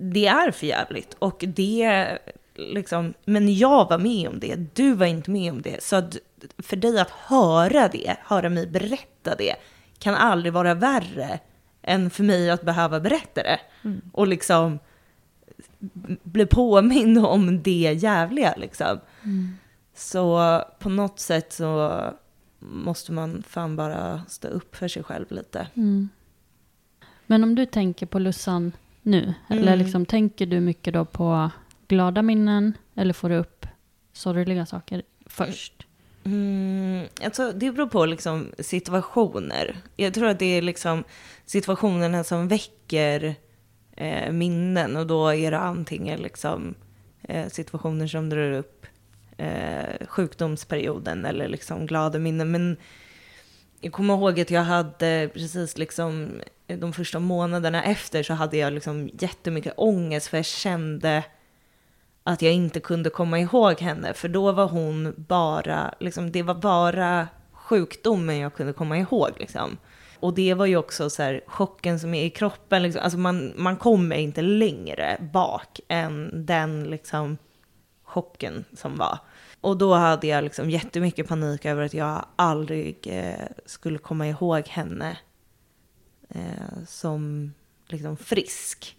det är för jävligt och det liksom, men jag var med om det, du var inte med om det. Så att för dig att höra det, höra mig berätta det, kan aldrig vara värre än för mig att behöva berätta det. Mm. Och liksom bli påmind om det jävliga liksom. Mm. Så på något sätt så måste man fan bara stå upp för sig själv lite. Mm. Men om du tänker på Lussan nu, mm. eller liksom tänker du mycket då på glada minnen eller får du upp sorgliga saker först? Mm, alltså, det beror på liksom situationer. Jag tror att det är liksom situationerna som väcker eh, minnen och då är det antingen liksom, eh, situationer som drar upp eh, sjukdomsperioden eller liksom glada minnen. Men jag kommer ihåg att jag hade precis liksom de första månaderna efter så hade jag liksom jättemycket ångest för jag kände att jag inte kunde komma ihåg henne, för då var hon bara, liksom, det var bara sjukdomen jag kunde komma ihåg. Liksom. Och det var ju också så här, chocken som är i kroppen, liksom, alltså man, man kommer inte längre bak än den liksom, chocken som var. Och då hade jag liksom jättemycket panik över att jag aldrig eh, skulle komma ihåg henne eh, som liksom frisk.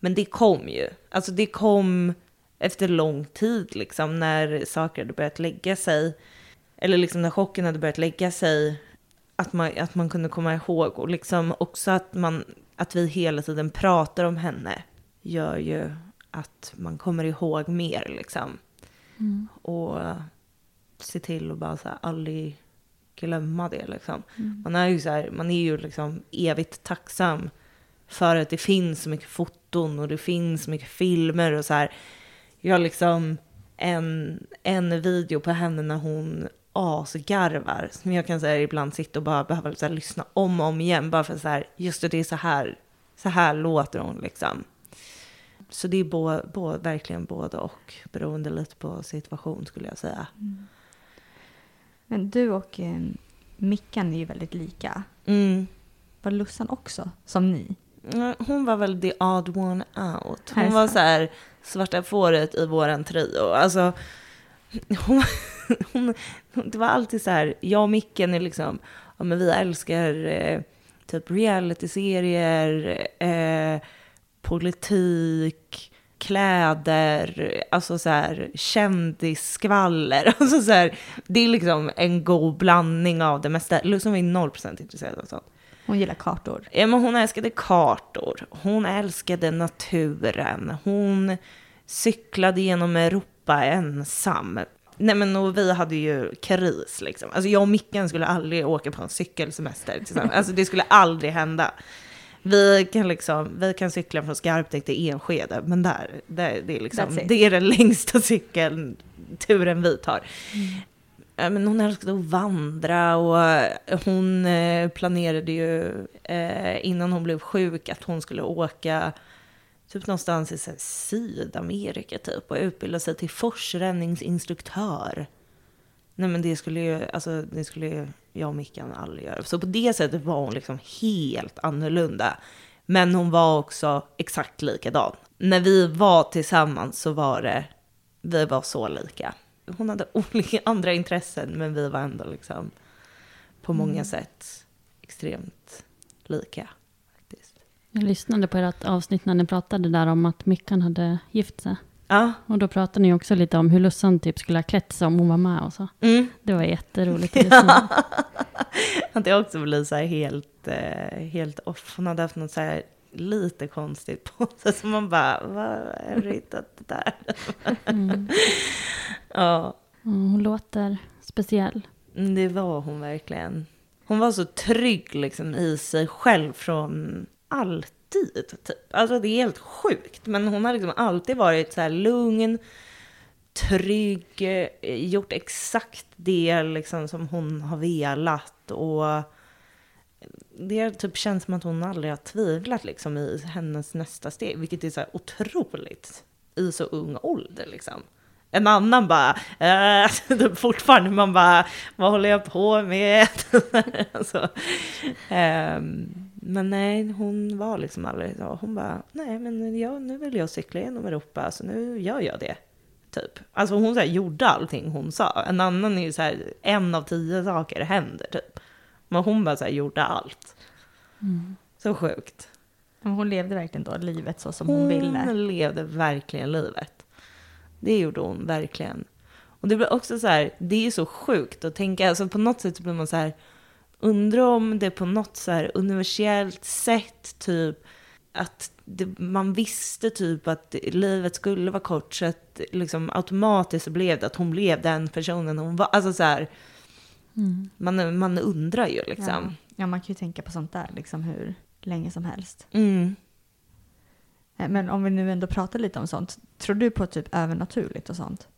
Men det kom ju. Alltså det kom efter lång tid, liksom, när saker hade börjat lägga sig. Eller liksom när chocken hade börjat lägga sig. Att man, att man kunde komma ihåg. Och liksom också att, man, att vi hela tiden pratar om henne gör ju att man kommer ihåg mer. Liksom. Mm. Och se till att bara så här, aldrig glömma det. Liksom. Mm. Man är ju så här, man är ju liksom evigt tacksam för att det finns så mycket foton och det finns så mycket filmer och så här jag liksom en, en video på henne när hon asgarvar. Som jag kan säga ibland sitta och bara behöva så här, lyssna om och om igen. Bara för så här, just det, det är så här, så här låter hon liksom. Så det är bo, bo, verkligen både och, beroende lite på situation skulle jag säga. Mm. Men du och eh, Mickan är ju väldigt lika. Mm. Var Lussan också som ni? Hon var väl the odd one out. Hon var så här svarta fåret i våran trio. Alltså, hon, hon, det var alltid så här, jag och Micken är liksom, ja men vi älskar eh, typ realityserier, eh, politik, kläder, alltså så här kändisskvaller. Alltså så här, det är liksom en god blandning av det mesta. Liksom vi är 0% intresserade av sånt. Hon gillar kartor. Ja, men hon älskade kartor. Hon älskade naturen. Hon cyklade genom Europa ensam. Nej men och vi hade ju kris liksom. Alltså jag och Micken skulle aldrig åka på en cykelsemester tillsammans. Alltså det skulle aldrig hända. Vi kan, liksom, vi kan cykla från Skarpnäck till Enskede, men där, där, det, är liksom, det är den längsta cykelturen vi tar. Mm men hon älskade att vandra och eh, hon eh, planerade ju eh, innan hon blev sjuk att hon skulle åka typ någonstans i Sydamerika typ och utbilda sig till forsränningsinstruktör. Nej men det skulle ju, alltså det skulle ju jag och Mickan aldrig göra. Så på det sättet var hon liksom helt annorlunda. Men hon var också exakt likadan. När vi var tillsammans så var det, vi var så lika hon hade olika andra intressen, men vi var ändå liksom på många mm. sätt extremt lika. Faktiskt. Jag lyssnade på ert avsnitt när ni pratade där om att Mickan hade gift sig. Ja. Och då pratade ni också lite om hur Lussan typ skulle ha klätt sig om hon var med och så. Mm. Det var jätteroligt att lyssna. att det också blev så här helt, eh, helt off. Hon hade haft något så här lite konstigt på sig. Så man bara, vad har du hittat det där? Mm. ja. hon låter speciell. Mm, det var hon verkligen. Hon var så trygg liksom i sig själv från alltid. Typ. Alltså det är helt sjukt. Men hon har liksom alltid varit så här lugn, trygg, gjort exakt det liksom som hon har velat. Och det typ känns som att hon aldrig har tvivlat liksom i hennes nästa steg, vilket är så här otroligt i så ung ålder liksom. En annan bara, äh, fortfarande man bara, vad håller jag på med? alltså, ähm, men nej, hon var liksom aldrig så. Hon bara, nej men jag, nu vill jag cykla genom Europa, så nu gör jag det. Typ. Alltså hon så här, gjorde allting hon sa. En annan är ju så här, en av tio saker händer typ. Men hon bara så här, gjorde allt. Mm. Så sjukt. Men hon levde verkligen då livet så som hon, hon ville. Hon levde verkligen livet. Det gjorde hon verkligen. Och det blir också så här, det är så sjukt att tänka, alltså på något sätt blir man så här, undrar om det på något så här universellt sätt typ att det, man visste typ att livet skulle vara kort så att liksom automatiskt blev det att hon blev den personen hon var. Alltså så här, mm. man, man undrar ju liksom. Ja. ja. man kan ju tänka på sånt där liksom hur länge som helst. Mm. Eh, men om vi nu ändå pratar lite om sånt, tror du på typ övernaturligt och sånt?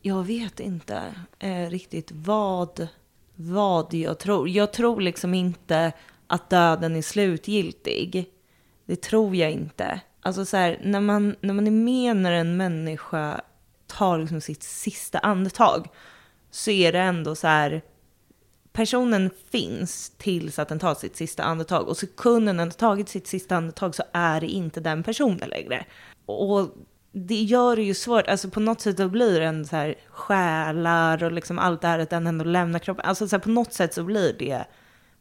Jag vet inte eh, riktigt vad, vad jag tror. Jag tror liksom inte att döden är slutgiltig. Det tror jag inte. Alltså så här, när man, när man är med när en människa tar liksom sitt sista andetag så är det ändå så här, personen finns tills att den tar sitt sista andetag och sekunden den har tagit sitt sista andetag så är det inte den personen längre. Och det gör det ju svårt, alltså på något sätt då blir en så här själar och liksom allt det här att den ändå lämnar kroppen. Alltså så här, på något sätt så blir det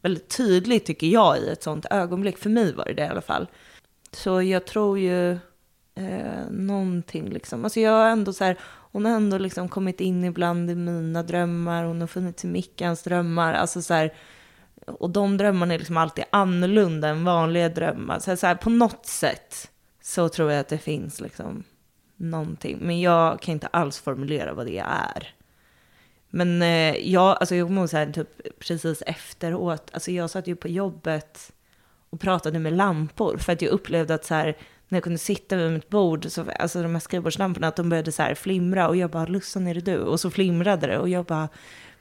väldigt tydligt tycker jag i ett sånt ögonblick. För mig var det det i alla fall. Så jag tror ju eh, någonting liksom. Alltså jag har ändå så här, hon har ändå liksom kommit in ibland i mina drömmar. Hon har funnits i Mickans drömmar. Alltså så här, och de drömmarna är liksom alltid annorlunda än vanliga drömmar. Så, här, så här, på något sätt så tror jag att det finns liksom någonting. Men jag kan inte alls formulera vad det är. Men eh, jag, alltså jag kommer ihåg så här, typ precis efteråt, alltså jag satt ju på jobbet och pratade med lampor för att jag upplevde att så här, när jag kunde sitta vid mitt bord, så, alltså de här skrivbordslamporna, att de började så här flimra och jag bara, Lussan är det du? Och så flimrade det och jag bara,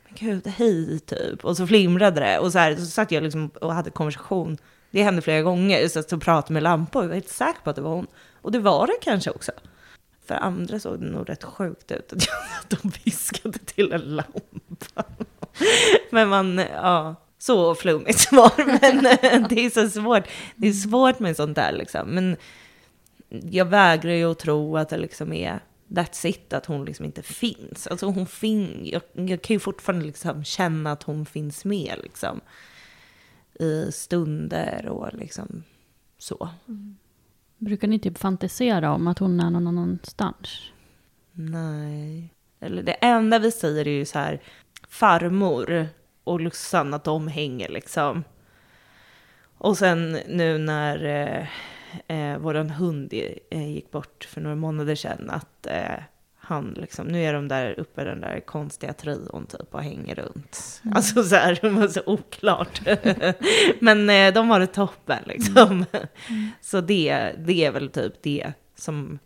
men gud, hej typ. Och så flimrade det och så här, så satt jag liksom och hade konversation. Det hände flera gånger, så att jag pratade med lampor, jag var helt säker på att det var hon. Och det var det kanske också. För andra såg det nog rätt sjukt ut att, de viskade till en lampa. Men man, ja, så flummigt svar. Men eh, det är så svårt. Det är svårt med sånt där liksom. Men jag vägrar ju att tro att det liksom är that's it, att hon liksom inte finns. Alltså hon fin jag, jag kan ju fortfarande liksom känna att hon finns med liksom. I stunder och liksom så. Mm. Brukar ni typ fantisera om att hon är någon annanstans? Nej. Eller det enda vi säger är ju så här, farmor och Lussan, att de hänger liksom. Och sen nu när eh, eh, våran hund eh, gick bort för några månader sedan, att eh, han liksom, nu är de där uppe den där konstiga trion typ och hänger runt. Mm. Alltså så här, det var så oklart. Men eh, de har det toppen liksom. Mm. Så det, det är väl typ det som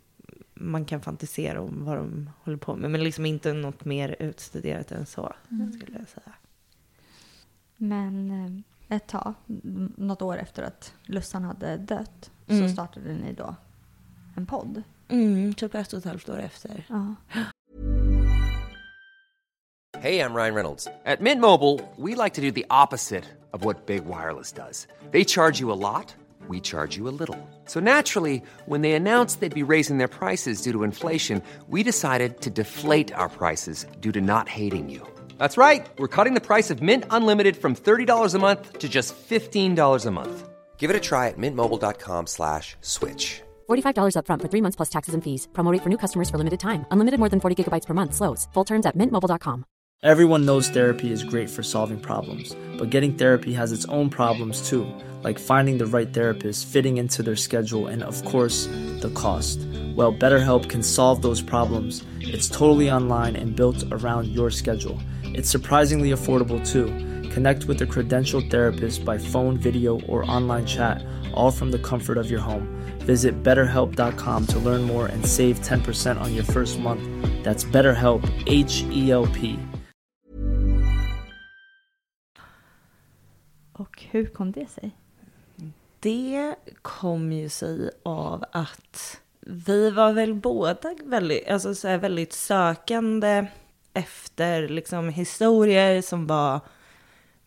man kan fantisera om vad de håller på med. Men liksom inte något mer utstuderat än så, mm. skulle jag säga. Men eh, ett tag, något år efter att Lussan hade dött, så Mm. startade ni då en podd. Mm, typ ett och ett halvt år efter. Ja. Hey, I'm Ryan Reynolds. At Mint Mobile, we like to do the opposite of what Big Wireless does. They charge you a lot, we charge you a little. So naturally, when they announced they'd be raising their prices due to inflation, we decided to deflate our prices due to not hating you. That's right. We're cutting the price of Mint Unlimited from $30 a month to just $15 a month. Give it a try at mintmobile.com slash switch. $45 upfront for three months plus taxes and fees. Promo rate for new customers for limited time. Unlimited more than 40 gigabytes per month. Slows. Full terms at mintmobile.com. Everyone knows therapy is great for solving problems, but getting therapy has its own problems too, like finding the right therapist, fitting into their schedule, and of course, the cost. Well, BetterHelp can solve those problems. It's totally online and built around your schedule. It's surprisingly affordable too. Connect with a credentialed therapist by phone, video, or online chat, all from the comfort of your home. Visit betterhelp.com to learn more and save 10% on your first month. That's BetterHelp, H E L P. Och hur kom det sig? Det kom ju sig av att vi var väl båda väldigt, alltså så här, väldigt sökande efter liksom historier som var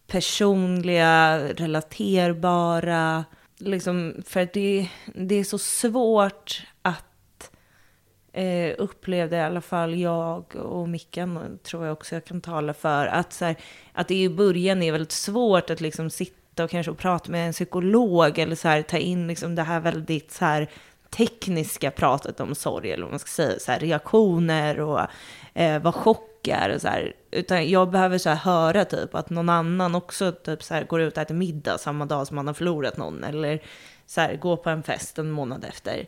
personliga, relaterbara. Liksom, för att det, det är så svårt att eh, upplevde i alla fall jag och Mickan, tror jag också jag kan tala för, att, så här, att det i början är väldigt svårt att liksom sitta och kanske prata med en psykolog eller så här, ta in liksom det här väldigt så här, tekniska pratet om sorg, eller vad man ska säga, så här, reaktioner och eh, vad chock är så här. Utan jag behöver så här höra typ att någon annan också typ så här går ut och äter middag samma dag som man har förlorat någon, eller så här gå på en fest en månad efter.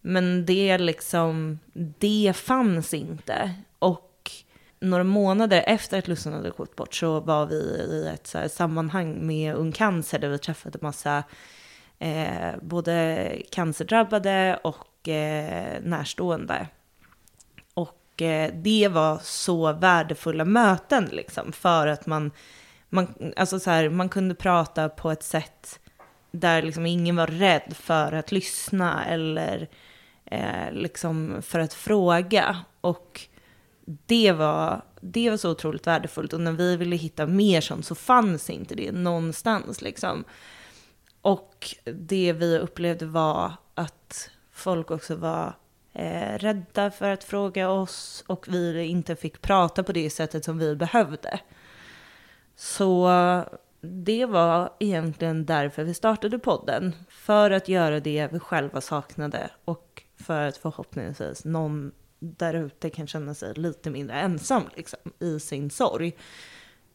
Men det liksom, det fanns inte. Och några månader efter att Lussan hade gått bort så var vi i ett så sammanhang med Ung Cancer där vi träffade massa eh, både cancerdrabbade och eh, närstående. Och eh, det var så värdefulla möten liksom för att man, man, alltså så här, man kunde prata på ett sätt där liksom ingen var rädd för att lyssna eller eh, liksom för att fråga. Och det var, det var så otroligt värdefullt. Och när vi ville hitta mer sånt så fanns inte det någonstans. Liksom. Och det vi upplevde var att folk också var eh, rädda för att fråga oss och vi inte fick prata på det sättet som vi behövde. Så det var egentligen därför vi startade podden. För att göra det vi själva saknade och för att förhoppningsvis någon där ute kan känna sig lite mindre ensam liksom, i sin sorg.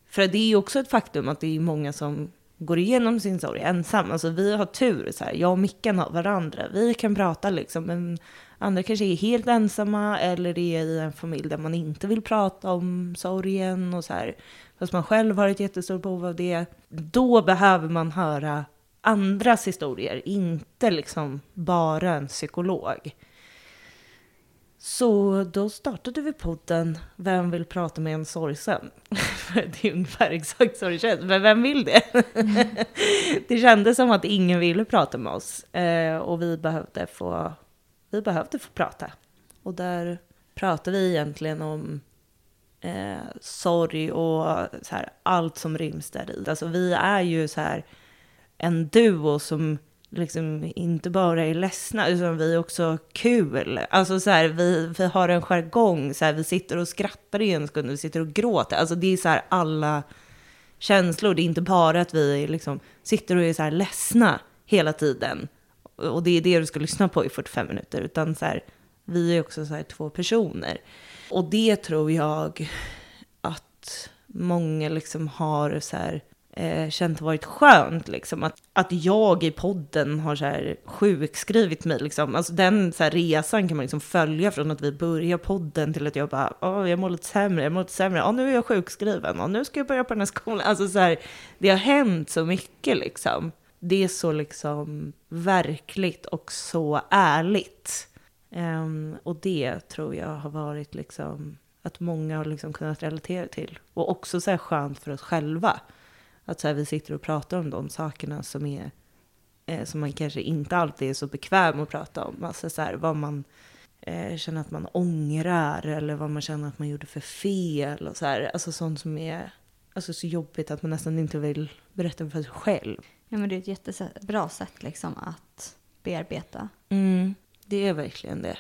För det är ju också ett faktum att det är många som går igenom sin sorg ensam. Alltså vi har tur, så här, jag och Mickan har varandra. Vi kan prata liksom, men andra kanske är helt ensamma eller är i en familj där man inte vill prata om sorgen och så här. Fast man själv har ett jättestort behov av det. Då behöver man höra andras historier, inte liksom bara en psykolog. Så då startade vi podden Vem vill prata med en sorgsen? det är ungefär exakt så det känns, men vem vill det? det kändes som att ingen ville prata med oss eh, och vi behövde, få, vi behövde få prata. Och där pratade vi egentligen om eh, sorg och så här, allt som ryms där i. Alltså vi är ju så här en duo som liksom inte bara är ledsna, utan vi är också kul. Alltså så här, vi, vi har en jargong, så här, vi sitter och skrattar i en sekund, vi sitter och gråter. Alltså det är så här alla känslor, det är inte bara att vi liksom sitter och är så här ledsna hela tiden. Och det är det du ska lyssna på i 45 minuter, utan så här, vi är också så här två personer. Och det tror jag att många liksom har så här, eh, känt varit skönt. Liksom. Att, att jag i podden har så här sjukskrivit mig. Liksom. Alltså den så här, resan kan man liksom följa från att vi börjar podden till att jag bara, oh, jag mår lite sämre, jag mår lite sämre, oh, nu är jag sjukskriven, oh, nu ska jag börja på den här skolan. Alltså så här, det har hänt så mycket liksom. Det är så liksom verkligt och så ärligt. Um, och det tror jag har varit liksom att många har liksom kunnat relatera till. Och också så här skönt för oss själva. Att så här, vi sitter och pratar om de sakerna som, är, eh, som man kanske inte alltid är så bekväm att prata om. Alltså så här, vad man eh, känner att man ångrar eller vad man känner att man gjorde för fel. Och så här. Alltså sånt som är alltså, så jobbigt att man nästan inte vill berätta för sig själv. Ja, men det är ett jättebra sätt liksom att bearbeta. Mm, det är verkligen det.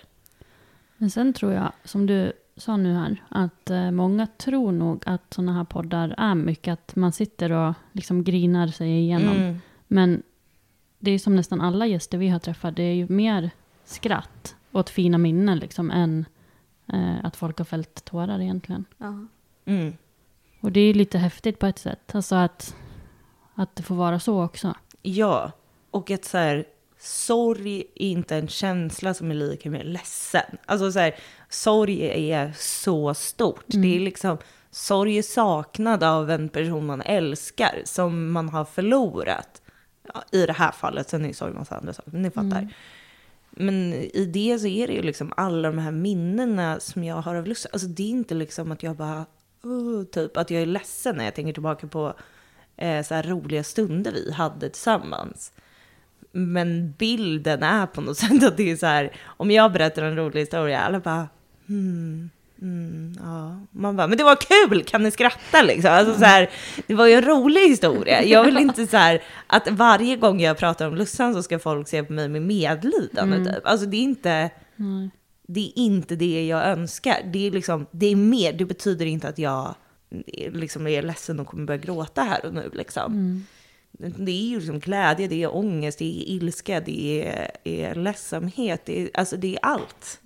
Men sen tror jag, som du sa nu här, att eh, många tror nog att sådana här poddar är mycket att man sitter och liksom grinar sig igenom. Mm. Men det är som nästan alla gäster vi har träffat, det är ju mer skratt åt fina minnen liksom än eh, att folk har fällt tårar egentligen. Mm. Och det är lite häftigt på ett sätt, alltså att, att det får vara så också. Ja, och att så här, sorg är inte en känsla som är lika med ledsen. Alltså så här, sorg är så stort. Mm. Det är liksom, sorg är saknad av en person man älskar, som man har förlorat. Ja, I det här fallet, sen är sorg en massa andra saker, men ni fattar. Mm. Men i det så är det ju liksom alla de här minnena som jag har av lust. Alltså det är inte liksom att jag bara, oh, typ att jag är ledsen när jag tänker tillbaka på eh, så här roliga stunder vi hade tillsammans. Men bilden är på något sätt att det är så här, om jag berättar en rolig historia, alla bara, hmm, mm, ja. Man bara, men det var kul, kan ni skratta liksom? Alltså så här, det var ju en rolig historia. Jag vill inte så här, att varje gång jag pratar om Lussan så ska folk se på mig med medlidande typ. Alltså det är inte, det är inte det jag önskar. Det är liksom, det är mer, det betyder inte att jag liksom är ledsen och kommer börja gråta här och nu liksom. Det är ju liksom glädje, det är ångest, det är ilska, det är, är ledsamhet, det är, alltså det är allt.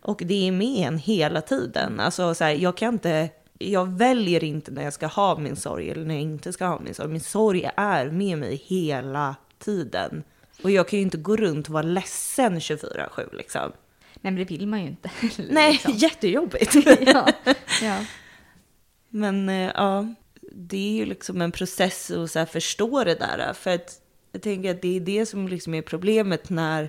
Och det är med en hela tiden. Alltså så här, jag kan inte, jag väljer inte när jag ska ha min sorg eller när jag inte ska ha min sorg. Min sorg är med mig hela tiden. Och jag kan ju inte gå runt och vara ledsen 24-7 liksom. Nej men det vill man ju inte. Nej, liksom. jättejobbigt. ja. ja. Men eh, ja, det är ju liksom en process att så här förstå det där. För att jag tänker att det är det som liksom är problemet när,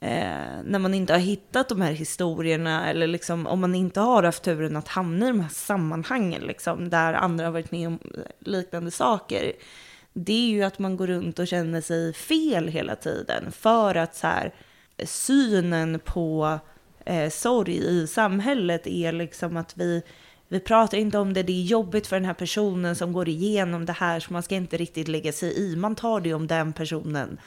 eh, när man inte har hittat de här historierna eller liksom, om man inte har haft turen att hamna i de här sammanhangen liksom, där andra har varit med om liknande saker. Det är ju att man går runt och känner sig fel hela tiden för att så här, synen på eh, sorg i samhället är liksom att vi, vi pratar inte om det, det är jobbigt för den här personen som går igenom det här, så man ska inte riktigt lägga sig i. Man tar det om den personen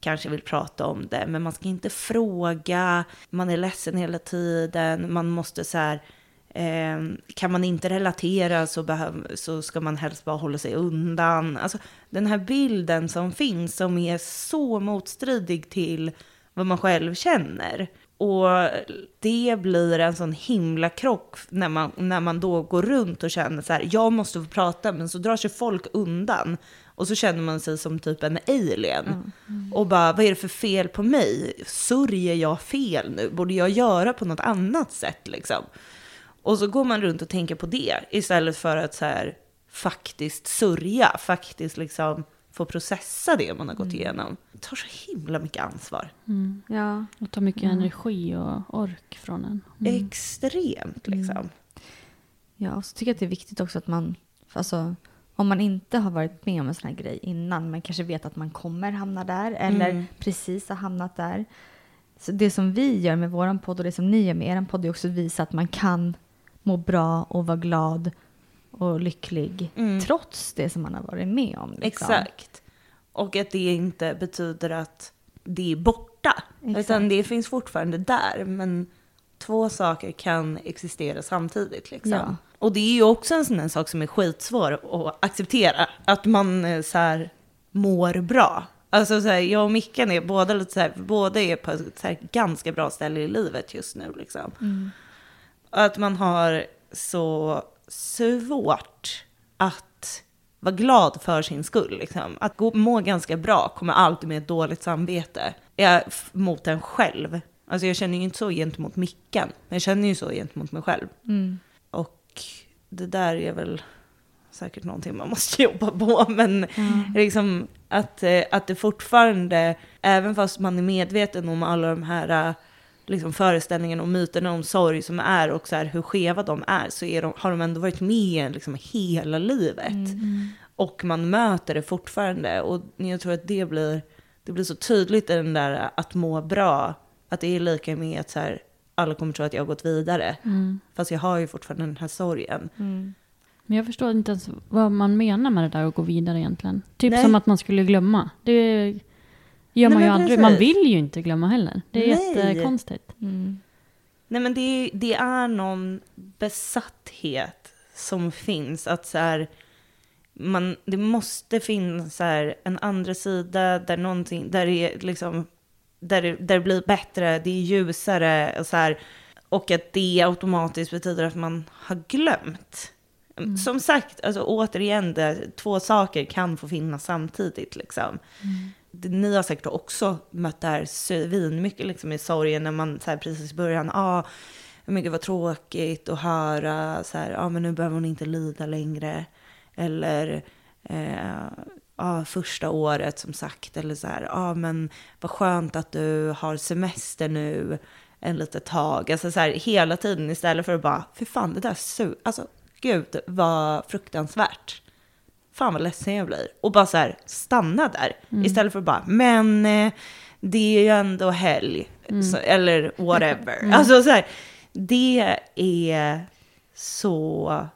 kanske vill prata om det, men man ska inte fråga, man är ledsen hela tiden, man måste så här, eh, kan man inte relatera så, behöv, så ska man helst bara hålla sig undan. Alltså den här bilden som finns som är så motstridig till vad man själv känner. Och det blir en sån himla krock när man, när man då går runt och känner så här, jag måste få prata, men så drar sig folk undan. Och så känner man sig som typ en alien. Och bara, vad är det för fel på mig? Sörjer jag fel nu? Borde jag göra på något annat sätt liksom? Och så går man runt och tänker på det istället för att så här, faktiskt sörja, faktiskt liksom få processa det man har gått igenom. Det tar så himla mycket ansvar. ja. Och tar mycket energi och ork från en. Mm. Extremt liksom. Ja, och så tycker jag att det är viktigt också att man, alltså, om man inte har varit med om en sån här grej innan, men kanske vet att man kommer hamna där eller precis har hamnat där. Så det som vi gör med vår podd och det som ni gör med er podd är också att visa att man kan må bra och vara glad och lycklig trots det som man har varit med om. Liksom. Exakt. Och att det inte betyder att det är borta. Exakt. Utan det finns fortfarande där. Men två saker kan existera samtidigt. Liksom. Ja. Och det är ju också en sån här sak som är skitsvår att acceptera. Att man eh, så här, mår bra. Alltså så här, jag och Mickan är båda, lite så här, båda är på ett så här, ganska bra ställe i livet just nu. Liksom. Att man har så svårt att vara glad för sin skull. Liksom. Att gå, må ganska bra kommer alltid med ett dåligt samvete. Jag, mot en själv. Alltså jag känner ju inte så gentemot Mickan, men jag känner ju så gentemot mig själv. Och det där är väl säkert någonting man måste jobba på. Men liksom att, eh, att det fortfarande, även fast man är medveten om alla de här eh, liksom föreställningarna och myterna om sorg som är och så här, hur skeva de är, så är de, har de ändå varit med liksom hela livet. Och man möter det fortfarande. Och jag tror att det blir, det blir så tydligt i den där att må bra, att det är lika med att så här, alla kommer tro att jag har gått vidare. Fast jag har ju fortfarande den här sorgen. Men jag förstår inte ens vad man menar med det där att gå vidare egentligen. Typ Nej. som att man skulle glömma. Det gör man Nej, ju aldrig. Man vill ju inte glömma heller. Det är Nej. jättekonstigt. Nej men det, det är någon besatthet som finns. Att så här, man, det måste finnas så här, en andra sida där, någonting, där, det liksom, där, det, där det blir bättre, det är ljusare. Och, så här, och att det automatiskt betyder att man har glömt. Som sagt, alltså, återigen, det, två saker kan få finnas samtidigt. Liksom. Det, ni har säkert också mött det här svinmycket liksom, i sorgen när man så här, precis i början, ah, men gud vad tråkigt att höra, så här, ah, men nu behöver hon inte lida längre. Eller eh, ah, första året som sagt, eller så här, ah, men vad skönt att du har semester nu en litet tag. Alltså så här, hela tiden istället för att bara, för fan det där su- alltså gud vad fruktansvärt fan vad ledsen jag blir. Och bara så här, stanna där. Istället för att bara, men eh, det är ju ändå helg. Så, eller whatever. Alltså så här, det är så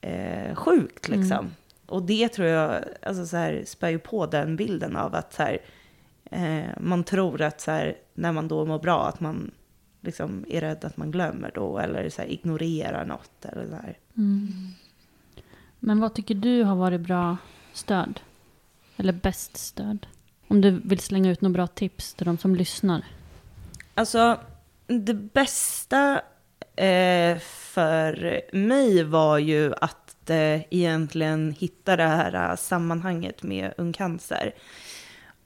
eh, sjukt liksom. Och det tror jag alltså så här, spär ju på den bilden av att så här, eh, man tror att så här, när man då mår bra att man liksom är rädd att man glömmer då eller så här, ignorerar något eller så här. Men vad tycker du har varit bra stöd? Eller bäst stöd? Om du vill slänga ut några bra tips till de som lyssnar. Alltså, det bästa eh, för mig var ju att eh, egentligen hitta det här eh, sammanhanget med Ung Cancer.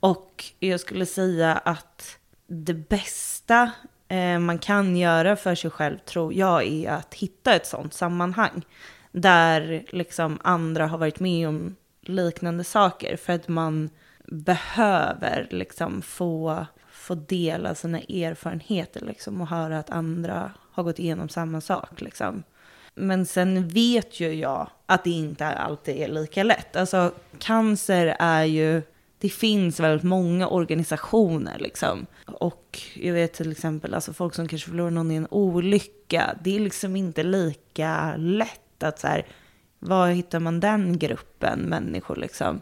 Och jag skulle säga att det bästa eh, man kan göra för sig själv tror jag är att hitta ett sånt sammanhang. Där liksom andra har varit med om liknande saker. För att man behöver liksom få, få dela sina erfarenheter liksom, och höra att andra har gått igenom samma sak. Liksom. Men sen vet ju jag att det inte alltid är lika lätt. Alltså cancer är ju, det finns väldigt många organisationer liksom. Och jag vet till exempel, alltså folk som kanske förlorar någon i en olycka, det är liksom inte lika lätt att så här, var hittar man den gruppen människor liksom?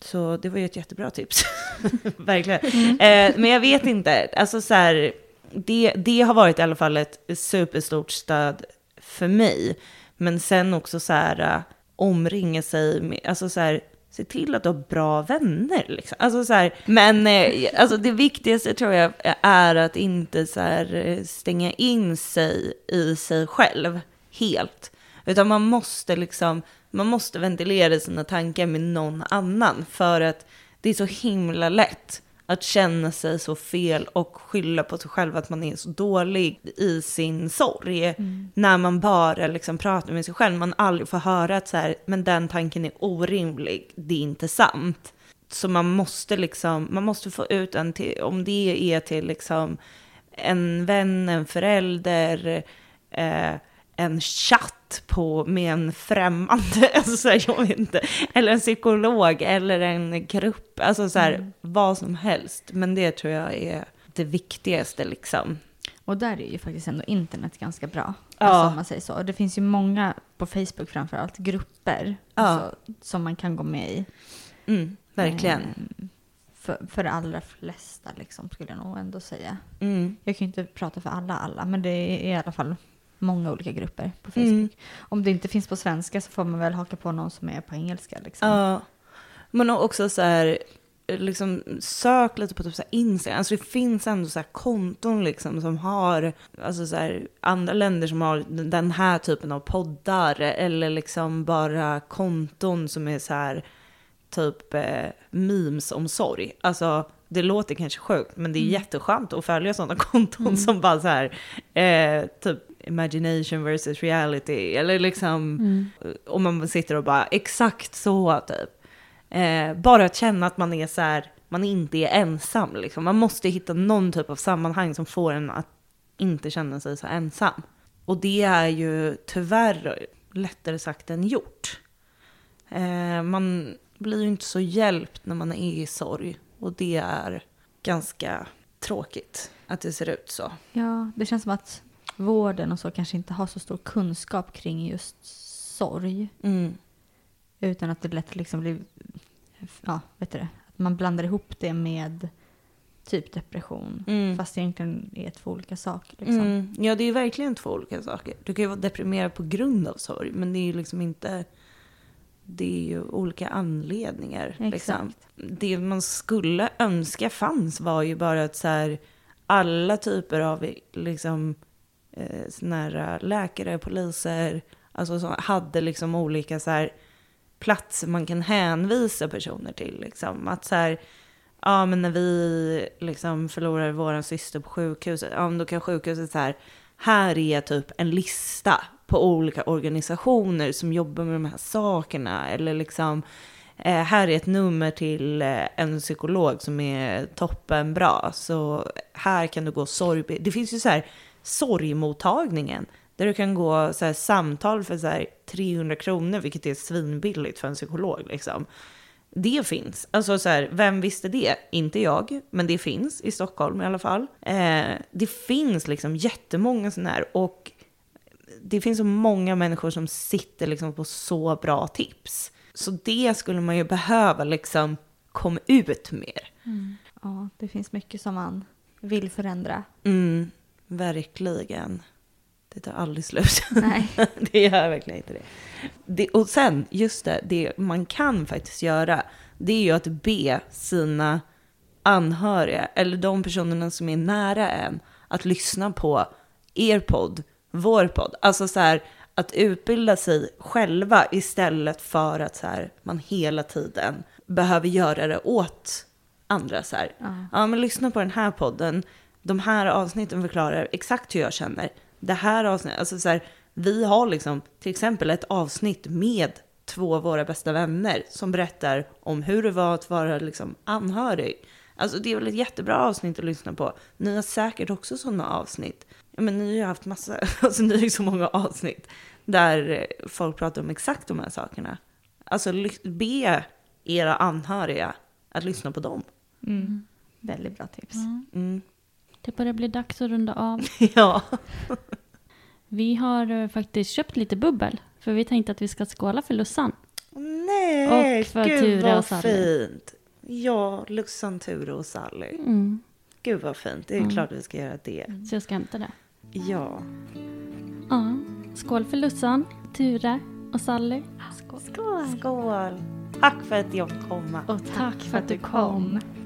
Så det var ju ett jättebra tips. Verkligen. Eh, men jag vet inte, alltså så här, det, det har varit i alla fall ett superstort stöd för mig. Men sen också så här, äh, omringa sig med, alltså så här, se till att du har bra vänner. Liksom. Alltså så här, men eh, alltså det viktigaste tror jag är att inte så här, eh, stänga in sig i sig själv helt. Utan man måste liksom, man måste ventilera sina tankar med någon annan. För att det är så himla lätt att känna sig så fel och skylla på sig själv att man är så dålig i sin sorg. När man bara liksom pratar med sig själv. Man aldrig får höra att så här, men den tanken är orimlig, det är inte sant. Så man måste liksom, man måste få ut en till, om det är till liksom en vän, en förälder, eh, en chatt på, med en främmande, alltså så här, jag vet inte, eller en psykolog eller en grupp, alltså så här, vad som helst. Men det tror jag är det viktigaste liksom. Och där är ju faktiskt ändå internet ganska bra. Ja. Alltså, om man säger så. Det finns ju många, på Facebook framför allt, grupper Ja. alltså, som man kan gå med i. Mm, verkligen. Ehm, För, för de allra flesta liksom, skulle jag nog ändå säga. Mm. Jag kan ju inte prata för alla alla, men det är i alla fall många olika grupper på Facebook. Mm. Om det inte finns på svenska så får man väl haka på någon som är på engelska. Liksom. Ja, men också så här, liksom sök lite på typ så Instagram. Alltså det finns ändå så här konton liksom som har, alltså så här, andra länder som har den här typen av poddar. Eller liksom bara konton som är så här, typ eh, memes om sorg. Alltså det låter kanske sjukt, men det är jätteskönt att följa sådana konton som bara så här, eh, typ imagination versus reality. Eller liksom, om man sitter och bara, exakt så typ. Eh, bara att känna att man är så här, man inte är ensam. Liksom. Man måste hitta någon typ av sammanhang som får en att inte känna sig så ensam. Och det är ju tyvärr lättare sagt än gjort. Eh, man blir ju inte så hjälpt när man är i sorg. Och det är ganska tråkigt att det ser ut så. Ja, det känns som att vården och så kanske inte har så stor kunskap kring just sorg. Mm. Utan att det lätt liksom blir, ja, vet du det, att man blandar ihop det med typ depression. Mm. Fast det egentligen är två olika saker. Liksom. Mm. Ja, det är verkligen två olika saker. Du kan ju vara deprimerad på grund av sorg, men det är ju liksom inte... Det är ju olika anledningar. Liksom. Det man skulle önska fanns var ju bara att så här, alla typer av liksom, eh, såna här läkare, poliser, alltså så, hade liksom olika så här, platser man kan hänvisa personer till. Liksom. Att så här, ja men när vi liksom förlorar vår syster på sjukhuset, ja men då kan sjukhuset så här, här är typ en lista på olika organisationer som jobbar med de här sakerna. Eller liksom, eh, här är ett nummer till eh, en psykolog som är toppenbra. Så här kan du gå sorg... Det finns ju så här sorgmottagningen. Där du kan gå så här, samtal för så här, 300 kronor, vilket är svinbilligt för en psykolog. Liksom. Det finns. Alltså så här, vem visste det? Inte jag, men det finns i Stockholm i alla fall. Eh, det finns liksom jättemånga sådana här och det finns så många människor som sitter liksom på så bra tips. Så det skulle man ju behöva liksom komma ut mer. Ja, det finns mycket som man vill förändra. Mm, verkligen. Det tar aldrig slut. Nej. det gör verkligen inte det. det. Och sen, just det, det man kan faktiskt göra, det är ju att be sina anhöriga, eller de personerna som är nära en, att lyssna på er podd, vår podd. Alltså så här, att utbilda sig själva istället för att så här, man hela tiden behöver göra det åt andra. Så här. Ja. men lyssna på den här podden. De här avsnitten förklarar exakt hur jag känner. Det här avsnittet, alltså så här, vi har liksom till exempel ett avsnitt med två av våra bästa vänner som berättar om hur det var att vara liksom anhörig. Alltså det är väl ett jättebra avsnitt att lyssna på. Ni har säkert också sådana avsnitt. Ja, men ni har ju haft massa, alltså ni har ju så många avsnitt där folk pratar om exakt de här sakerna. Alltså be era anhöriga att lyssna på dem. Mm. Väldigt bra tips. Mm. Det börjar bli dags att runda av. Ja. Vi har eh, faktiskt köpt lite bubbel. För vi tänkte att vi ska skåla för Lussan. Nej, Och för gud Ture vad och Sally. fint. Ja, Lussan, Ture och Sally. Mm. Gud vad fint. Det är klart vi ska göra det. Så jag ska hämta det. Ja. Ja. Skål för Lussan, Ture och Sally. Skål. Skål. Skål. Tack för att jag fick komma. Och tack för att du kom. Even